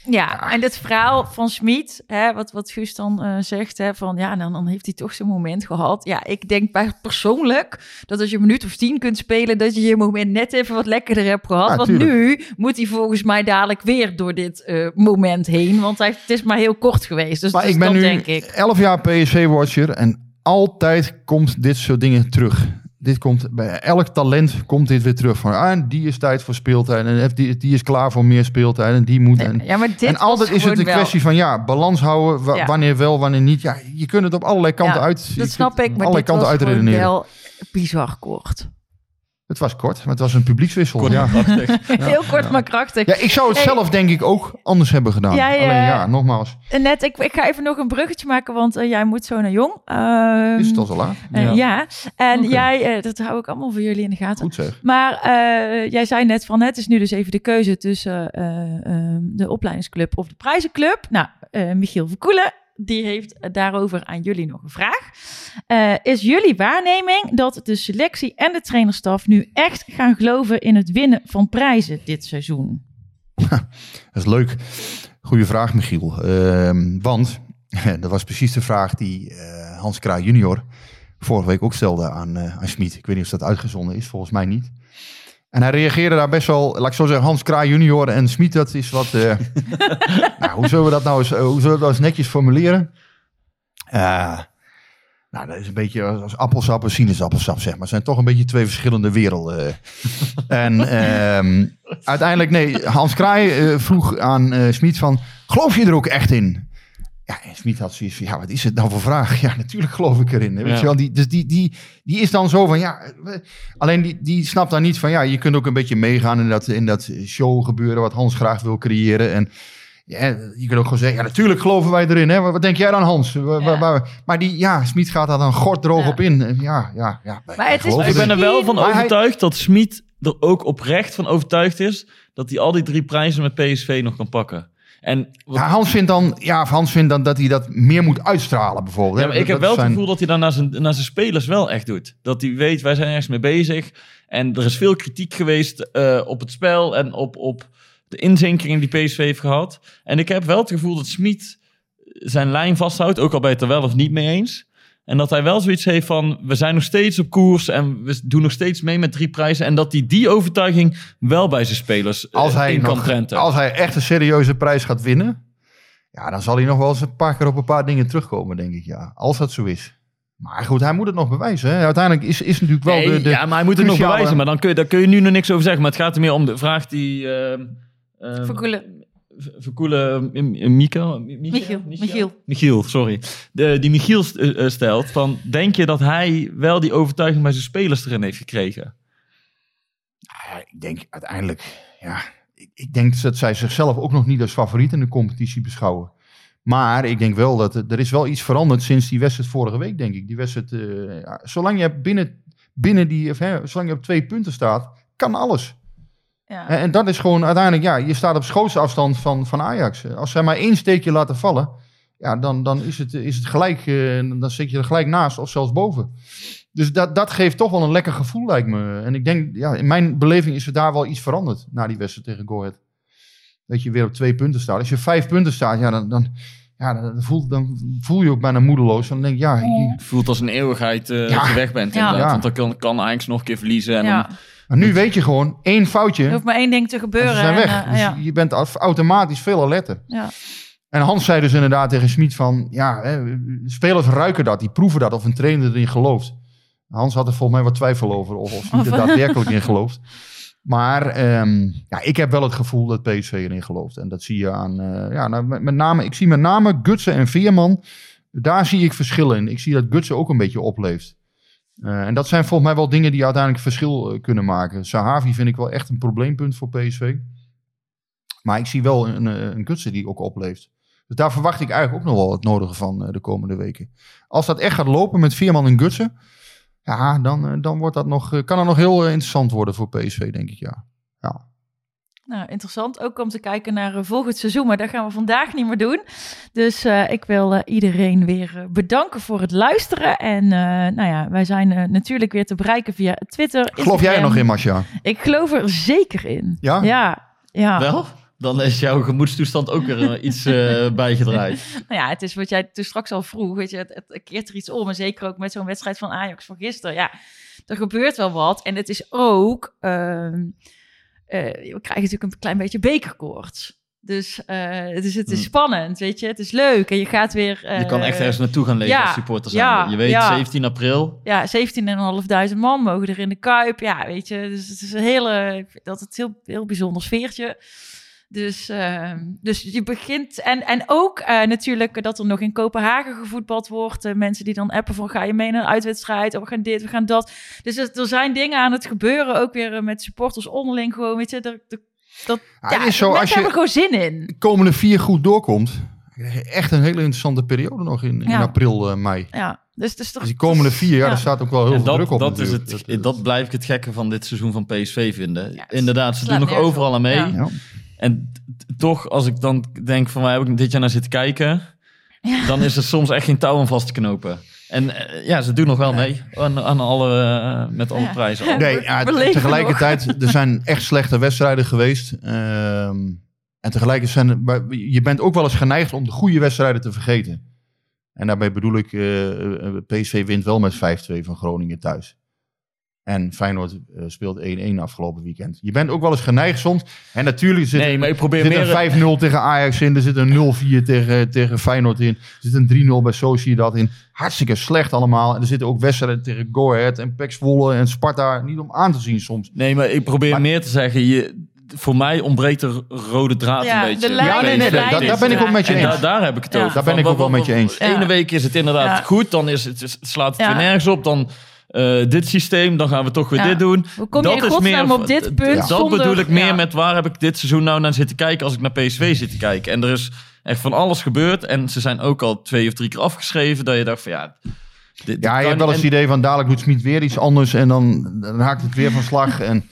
B: Ja, en het verhaal van Smit, wat, wat Guus dan eh, zegt, hè, van ja, dan, dan heeft hij toch zijn moment gehad. Ja, ik denk persoonlijk dat als je een minuut of tien kunt spelen, dat je je moment net even wat lekkerder hebt gehad.
A: Ja,
B: want
A: tuurlijk.
B: nu moet hij volgens mij dadelijk weer door dit eh, moment heen, want hij, het is maar heel kort geweest. Dus,
A: Maar
B: dus
A: ik ben
B: dat
A: nu
B: denk ik.
A: 11 jaar PSV-watcher en altijd komt dit soort dingen terug. Dit komt, bij elk talent komt dit weer terug. Van, ah, die is tijd voor speeltijd en die, die is klaar voor meer speeltijd en die moet... En,
B: Ja, maar dit
A: en altijd is het een
B: wel-
A: kwestie van ja, balans houden, wa-
B: Ja.
A: wanneer wel, wanneer niet. Ja, je kunt het op allerlei kanten
B: Ja,
A: uit.
B: Dat snap ik, maar
A: allerlei
B: dit was
A: kanten
B: gewoon
A: uitredeneren.
B: wel bizar kort.
A: Het was kort, maar het was een publiekswissel.
D: Kort
A: ja. *laughs*
B: heel kort, maar krachtig.
A: ja, ik zou het
B: Hey.
A: zelf denk ik ook anders hebben gedaan.
B: Jij,
A: Alleen
B: eh,
A: ja, nogmaals,
B: En Net, ik, ik ga even nog een bruggetje maken, want eh, jij moet zo naar Jong. Ehm,
A: is het al zo laat?
B: eh,
D: Ja.
B: ja. en jij, dat hou ik allemaal voor jullie in de gaten.
A: Goed zeg.
B: Maar eh, jij zei net van het is nu dus even de keuze tussen eh, ehm, de opleidingsclub of de prijzenclub. Nou, eh, Michiel Verkoelen, die heeft daarover aan jullie nog een vraag. Eh, is jullie waarneming dat de selectie en de trainerstaf nu echt gaan geloven in het winnen van prijzen dit seizoen?
A: Dat is leuk. Goeie vraag, Michiel. Ehm, want *laughs* dat was precies de vraag die eh, Hans Kraai junior vorige week ook stelde aan, eh aan Smit. Ik weet niet of dat uitgezonden is, volgens mij niet. En hij reageerde daar best wel, laat ik zo zeggen, Hans Kraai junior en Smit, dat is wat... eh, *laughs* nou, hoe zullen we dat nou eens, eh, hoe zullen we dat eens netjes formuleren? Eh, nou, dat is een beetje als appelsap en sinaasappelsap, zeg maar. Het zijn toch een beetje twee verschillende werelden. en ehm, uiteindelijk, nee, Hans Kraai eh, vroeg aan eh Smit van, geloof je er ook echt in? Ja, en Smit had zoiets van, ja, wat is het nou voor vraag? *laughs* Ja, natuurlijk geloof ik erin. Weet
D: Ja.
A: je wel? Die, dus die, die, die is dan zo van, ja, we- alleen die, die snapt dan niet van, ja, je kunt ook een beetje meegaan in dat, in dat show gebeuren wat Hans graag wil creëren. En ja, je kunt ook gewoon zeggen, ja, natuurlijk geloven wij erin. Hè? Wat, wat denk jij dan, Hans?
B: Ja.
A: maar die, ja, Smit gaat daar dan gorddroog
B: Ja.
A: op in. Ja, ja, ja.
B: Maar het is
D: Ik ben er wel van
A: Maar hij-
D: overtuigd dat Smit er ook oprecht van overtuigd is dat hij al die drie prijzen met PSV nog kan pakken. En wat-
A: Ja, Hans vindt dan, ja, Hans vindt dan dat hij dat meer moet uitstralen, bijvoorbeeld.
D: Ja, maar ik heb wel het gevoel dat hij dan naar zijn, naar zijn spelers wel echt doet. Dat hij weet, wij zijn ergens mee bezig. En er is veel kritiek geweest eh, op het spel en op, op de inzinkingen die PSV heeft gehad. En ik heb wel het gevoel dat Smit zijn lijn vasthoudt, ook al bij het er wel of niet mee eens. En dat hij wel zoiets heeft van, we zijn nog steeds op koers en we doen nog steeds mee met drie prijzen. En dat hij die overtuiging wel bij zijn spelers eh,
A: als hij,
D: in kan
A: nog,
D: prenten.
A: als hij echt een serieuze prijs gaat winnen, ja, dan zal hij nog wel eens een paar keer op een paar dingen terugkomen, denk ik. Ja, als dat zo is. Maar goed, hij moet het nog bewijzen. Hè. Uiteindelijk is, is natuurlijk wel
D: Nee,
A: de, de
D: ja, maar hij moet het nog bewijzen. Maar dan kun, je, daar kun je nu nog niks over zeggen. Maar het gaat er meer om de vraag die... ehm ehm,
B: Verkoelen.
D: Verkoelen... eh, M- Mieke? Mi-
B: Michiel, Michiel.
D: Michiel, sorry. De, die Michiel eh, eh, stelt van... Denk je dat hij wel die overtuiging bij zijn spelers erin heeft gekregen?
A: Ja, ik denk uiteindelijk, ja, ik, ik denk dat zij zichzelf ook nog niet als favoriet in de competitie beschouwen. Maar ik denk wel dat er, is wel iets veranderd sinds die wedstrijd vorige week, denk ik. Die wedstrijd, eh, zolang je binnen, binnen die, of, hè, zolang je op twee punten staat, kan alles.
B: Ja.
A: En, en dat is gewoon uiteindelijk, ja, je staat op schootsafstand van, van Ajax. Als zij maar één steekje laten vallen, ja, dan, dan is, het, is het gelijk, eh, dan zit je er gelijk naast of zelfs boven. Dus dat, dat geeft toch wel een lekker gevoel, lijkt me. En ik denk, ja, in mijn beleving is er daar wel iets veranderd na die wedstrijd tegen Go Ahead. Dat je weer op twee punten staat. Als je vijf punten staat, ja, dan, dan, ja, dan, voel, dan voel je ook bijna moedeloos. Dan denk ik, ja, je-
D: Het voelt als een eeuwigheid eh,
A: Ja.
D: dat je weg bent.
B: Ja.
D: Want dan kan, kan Ajax nog een keer verliezen. En
B: ja.
D: dan,
A: maar nu weet je gewoon, één foutje,
B: Er hoeft maar één ding te
A: en
B: gebeuren.
A: ze zijn
B: en,
A: weg.
B: eh,
A: Dus
B: ja.
A: je bent au- automatisch veel alerter.
B: Ja.
A: En Hans zei dus inderdaad tegen Smit van, ja, hè, spelers ruiken dat, die proeven dat, of een trainer erin gelooft. Hans had er volgens mij wat twijfel over, of, of Smit er *laughs* daadwerkelijk in gelooft. Maar ehm, ja, ik heb wel het gevoel dat PSV erin gelooft. En dat zie je aan, eh, ja, nou, met, met name, ik zie met name Gutsen en Veerman, daar zie ik verschillen in. Ik zie dat Gutsen ook een beetje opleeft. Eh, en dat zijn volgens mij wel dingen die uiteindelijk verschil eh, kunnen maken. Sahavi vind ik wel echt een probleempunt voor PSV. Maar ik zie wel een, eh, een Gutsen die ook opleeft. Dus daar verwacht ik eigenlijk ook nog wel het nodige van de komende weken. Als dat echt gaat lopen met Veerman en Gutsen, ja, dan, dan wordt dat nog, kan dat nog heel interessant worden voor PSV, denk ik, ja. ja.
B: Nou, interessant ook om te kijken naar eh, volgend seizoen, maar dat gaan we vandaag niet meer doen. Dus eh, ik wil eh, iedereen weer bedanken voor het luisteren. En eh, nou ja, wij zijn eh, natuurlijk weer te bereiken via Twitter.
A: Geloof jij er nog in, Masja?
B: Ik geloof er zeker in.
A: Ja?
B: Ja, ja.
D: Wel? dan is jouw gemoedstoestand ook weer iets eh, *laughs* bijgedraaid.
B: Nou ja, het is wat jij toen straks al vroeg. Weet je, het, het keert er iets om. En zeker ook met zo'n wedstrijd van Ajax van gisteren. Ja, er gebeurt wel wat. En het is ook... ehm, eh, we krijgen natuurlijk een klein beetje bekerkoorts. Dus eh, het is, het is
D: Hmm.
B: spannend, weet je. Het is leuk. En je gaat weer...
D: Je kan echt ergens naartoe gaan leven
B: ja,
D: als supporter zijn.
B: ja,
D: je weet,
B: ja.
D: 17 april.
B: Ja, 17.500 man mogen er in de Kuip. Ja, weet je, dus het is een hele, dat het heel, heel bijzonder sfeertje. Dus, ehm, dus je begint, en, en ook eh, natuurlijk dat er nog in Kopenhagen gevoetbald wordt. Eh, mensen die dan appen van, ga je mee naar een uitwedstrijd? Of we gaan dit, we gaan dat. Dus er, zijn dingen aan het gebeuren, ook weer eh, met supporters onderling gewoon, weet je. Er, er- dat,
A: Ja,
B: ja,
A: is zo,
B: mensen
A: als je-
B: hebben er gewoon zin in.
A: de komende vier goed doorkomt, echt een hele interessante periode nog in, in
B: Ja.
A: april, eh, mei.
B: Ja, dus, dus, toch-
A: Dus die komende vier jaar,
B: ja.
A: daar staat ook wel heel
D: En
A: veel druk op
D: dat, is het, dat, blijf ik het gekke van dit seizoen van PSV vinden. Inderdaad, ze doen nog overal aan mee. En toch, als ik dan denk van waar heb ik dit jaar naar zitten kijken,
B: Ja.
D: dan is er soms echt geen touw aan vast te knopen. En eh, ja, ze doen nog wel mee aan, aan alle, eh, met alle
B: Ja.
D: prijzen. *laughs*
A: Nee, ja, tegelijkertijd, er zijn echt slechte wedstrijden geweest. Ehm, en tegelijkertijd zijn, er- maar je bent ook wel eens geneigd om de goede wedstrijden te vergeten. En daarbij bedoel ik, eh, eh, PSV wint wel met 5-2 van Groningen thuis. En Feyenoord eh, speelt 1-1 afgelopen weekend. Je bent ook wel eens geneigd soms. En natuurlijk zit,
D: Nee, maar ik
A: er
D: probeer
A: zit
D: meer...
A: een 5-0 tegen Ajax in. Er zit een 0-4 tegen, tegen Feyenoord in. Er zit een 3-0 bij Sociedad in. Hartstikke slecht allemaal. En er zitten ook wedstrijden tegen Go Ahead en Pek Zwolle en Sparta. Niet om aan te zien soms.
D: Nee, maar ik probeer
A: Maar-
D: meer te zeggen, je, voor mij ontbreekt er rode draad
B: Ja,
D: een beetje.
A: Ja, nee, nee, daar, daar ben ik ook met je
D: En
A: eens.
D: daar, daar heb ik het
B: Ja.
D: over.
A: Daar ben ik ook wel met je eens.
D: De ene week is het inderdaad
B: Ja.
D: goed, dan is het, het slaat het
B: Ja.
D: weer nergens op. Dan eh, dit systeem, dan gaan we toch weer
B: Ja.
D: dit doen.
B: Hoe kom je in
D: is
B: godsnaam op dit punt
D: Dat
B: zonder-
D: bedoel ik meer
B: ja.
D: met waar heb ik dit seizoen nou naar zitten kijken als ik naar PSV zit te kijken. En er is echt van alles gebeurd. En ze zijn ook al twee of drie keer afgeschreven. Dat je dacht van ja... Dit, dit
A: Ja, je
D: kan
A: hebt wel eens het idee van dadelijk doet Smit weer iets anders. En dan, dan haakt het weer van slag. *laughs* En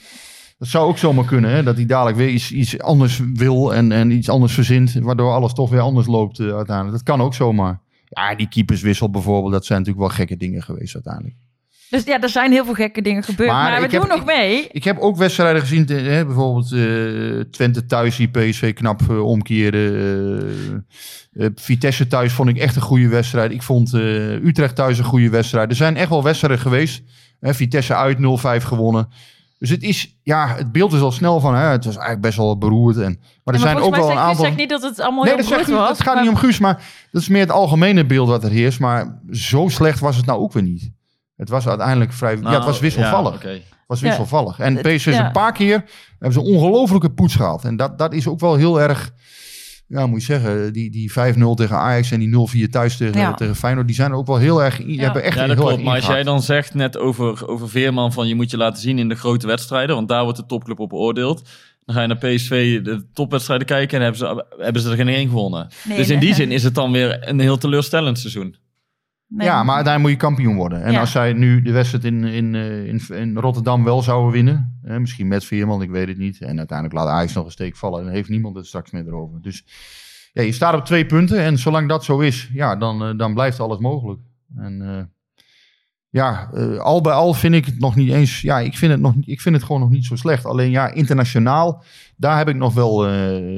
A: dat zou ook zomaar kunnen. Hè? Dat hij dadelijk weer iets, iets anders wil en, en iets anders verzint. Waardoor alles toch weer anders loopt eh, uiteindelijk. Dat kan ook zomaar. Ja, die keeperswissel bijvoorbeeld. Dat zijn natuurlijk wel gekke dingen geweest uiteindelijk.
B: Dus ja, er zijn heel veel gekke dingen gebeurd.
A: Maar
B: Maar, we
A: ik
B: doen
A: heb-
B: nog mee.
A: Ik heb ook wedstrijden gezien, te- hè, bijvoorbeeld eh, Twente thuis die PSV knap eh, omkeerde. eh, eh, Vitesse thuis vond ik echt een goede wedstrijd. Ik vond eh, Utrecht thuis een goede wedstrijd. Er zijn echt wel wedstrijden geweest. Hè, Vitesse uit 0-5 gewonnen. Dus het is, ja, het beeld is al snel van, hè, het was eigenlijk best wel beroerd. En, maar er
B: maar
A: zijn ook wel een aantal...
B: zegt niet dat het allemaal
A: Nee,
B: heel
A: dat,
B: goed was.
A: dat gaat
B: maar-
A: niet om Guus, maar dat is meer het algemene beeld wat er heerst. Maar zo slecht was het nou ook weer niet. Het was uiteindelijk vrij, ja, het was
D: Nou,
A: wisselvallig.
D: ja, oké.
A: was
B: Ja.
A: wisselvallig. En
B: Het-
A: PSV is
B: ja.
A: een paar keer hebben ze een ongelofelijke poets gehaald. En dat, dat is ook wel heel erg, ja, moet je zeggen, die, die 5-0 tegen Ajax en die 0-4 thuis tegen,
B: Ja.
A: tegen Feyenoord, die zijn ook wel heel erg, die
B: Ja.
A: hebben echt
D: Ja,
A: heel
D: klopt.
A: erg
D: Maar als jij dan zegt net over, over Veerman van je moet je laten zien in de grote wedstrijden, want daar wordt de topclub op beoordeeld. Dan ga je naar PSV de topwedstrijden kijken en hebben ze, hebben ze er geen één gewonnen.
B: Nee,
D: dus in
B: nee.
D: die zin is het dan weer een heel teleurstellend seizoen.
B: Nee.
A: Ja, maar uiteindelijk moet je kampioen worden. En
B: Ja.
A: als zij nu de wedstrijd in, in, eh, in, in Rotterdam wel zouden winnen, hè, misschien met Veerman, ik weet het niet. En uiteindelijk laat Ajax nog een steek vallen en dan heeft niemand het straks meer erover. Dus ja, je staat op twee punten en zolang dat zo is, ja, dan, eh, dan blijft alles mogelijk. En eh, ja, al bij al vind ik het nog niet eens, ja, ik vind het, nog, ik vind het gewoon nog niet zo slecht. Alleen ja, internationaal, daar heb ik nog wel,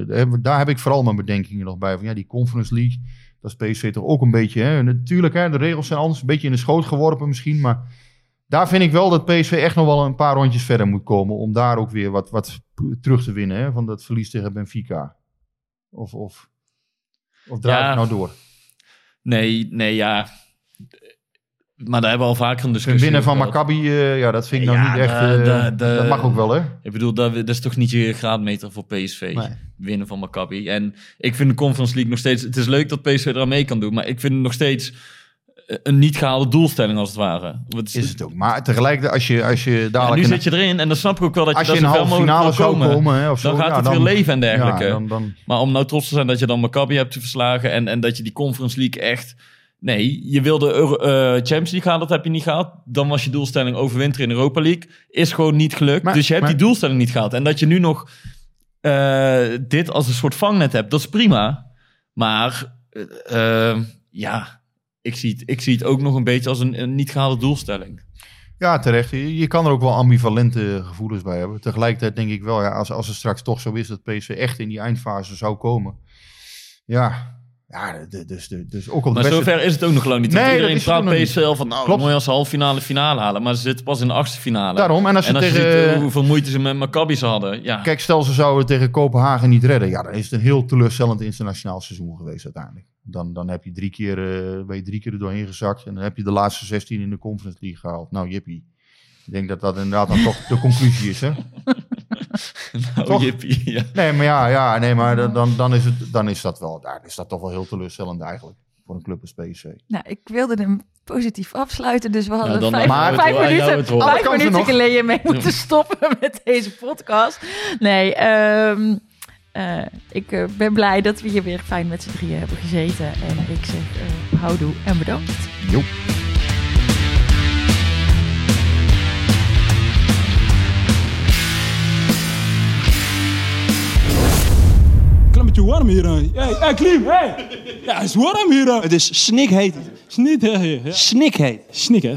A: daar daar heb ik vooral mijn bedenkingen nog bij. Van ja, die Conference League, dat is PSV toch ook een beetje. Hè? Natuurlijk, hè, de regels zijn anders. Een beetje in de schoot geworpen misschien. Maar daar vind ik wel dat PSV echt nog wel een paar rondjes verder moet komen. Om daar ook weer wat, wat terug te winnen. Hè? Van dat verlies tegen Benfica. Of, of, of draai
D: Ja.
A: ik nou door?
D: Nee, nee, ja. Maar daar hebben we al vaker een
A: En
D: discussie
A: winnen van. Maccabi, eh, ja, dat vind ik nou
D: Ja,
A: niet echt...
D: de-
A: eh,
D: de- de-
A: dat mag ook wel, hè?
D: Ik bedoel, dat, dat is toch niet je graadmeter voor PSV.
A: Nee.
D: Winnen van Maccabi. En ik vind de Conference League nog steeds... Het is leuk dat PSV eraan mee kan doen. Maar ik vind het nog steeds eh, een niet gehaalde doelstelling als het ware.
A: Is het ook. Maar tegelijkertijd, als je, als je
D: Ja, nu zit je erin en dan snap ik ook wel dat je,
A: als je in een halve finale zou
D: komen.
A: komen, hè, of zo,
D: dan gaat
A: ja,
D: het
A: dan-
D: weer leven en dergelijke.
A: Ja, dan, dan,
D: Maar om nou trots te zijn dat je dan Maccabi hebt verslagen en, en dat je die Conference League echt... Nee, je wilde Euro- eh, Champions League gaan, dat heb je niet gehad. Dan was je doelstelling overwinteren in Europa League. Is gewoon niet gelukt.
A: Maar-
D: dus je hebt
A: maar-
D: die doelstelling niet gehaald. En dat je nu nog eh, dit als een soort vangnet hebt, dat is prima. Maar eh, ja, ik zie, het, ik zie het ook nog een beetje als een, een niet gehaalde doelstelling.
A: Ja, terecht. Je, je kan er ook wel ambivalente gevoelens bij hebben. Tegelijkertijd denk ik wel, ja, als, als het straks toch zo is dat PSV echt in die eindfase zou komen. Ja, ja dus, dus ook op de
D: Maar
A: beste...
D: zover is het ook nog lang niet.
A: Nee,
D: iedereen praat. PSV van, nou,
A: Klopt.
D: mooi als ze halve finale finale halen. Maar ze zitten pas in de achtste finale.
A: Daarom, en als ze
D: en als je
A: tegen...
D: ziet hoeveel moeite ze met Maccabi's hadden. Ja,
A: Kijk, stel ze zouden tegen Kopenhagen niet redden. Ja, dan is het een heel teleurstellend internationaal seizoen geweest uiteindelijk. Dan, dan heb je drie keer, eh, ben je drie keer er doorheen gezakt. En dan heb je de laatste 16 in de Conference League gehaald. Nou, jippie. Ik denk dat dat inderdaad dan toch de conclusie is, hè? *laughs* *laughs*
D: nou,
A: toch?
D: jippie. Ja.
A: Nee, maar ja, ja nee, maar dan- dan, is het, dan is dat wel, daar is dat toch wel heel teleurstellend eigenlijk. Voor een club als PSV.
B: Nou, ik wilde hem positief afsluiten, dus we hadden
D: dan
B: vijf,
A: maar-
B: vijf minuten, vijf minuten
A: nog.
B: geleden mee moeten stoppen met deze podcast. Nee, ehm, eh, ik eh, ben blij dat we hier weer fijn met z'n drieën hebben gezeten. En ik zeg eh houdoe en bedankt.
A: Jo.
E: Beetje warm hier. hè. Hey, Klim, hey! Ja, het is warm hier.
F: Het is snikheet.
E: Snik, hè? Ja.
F: Snikheet.
E: Snik, hè?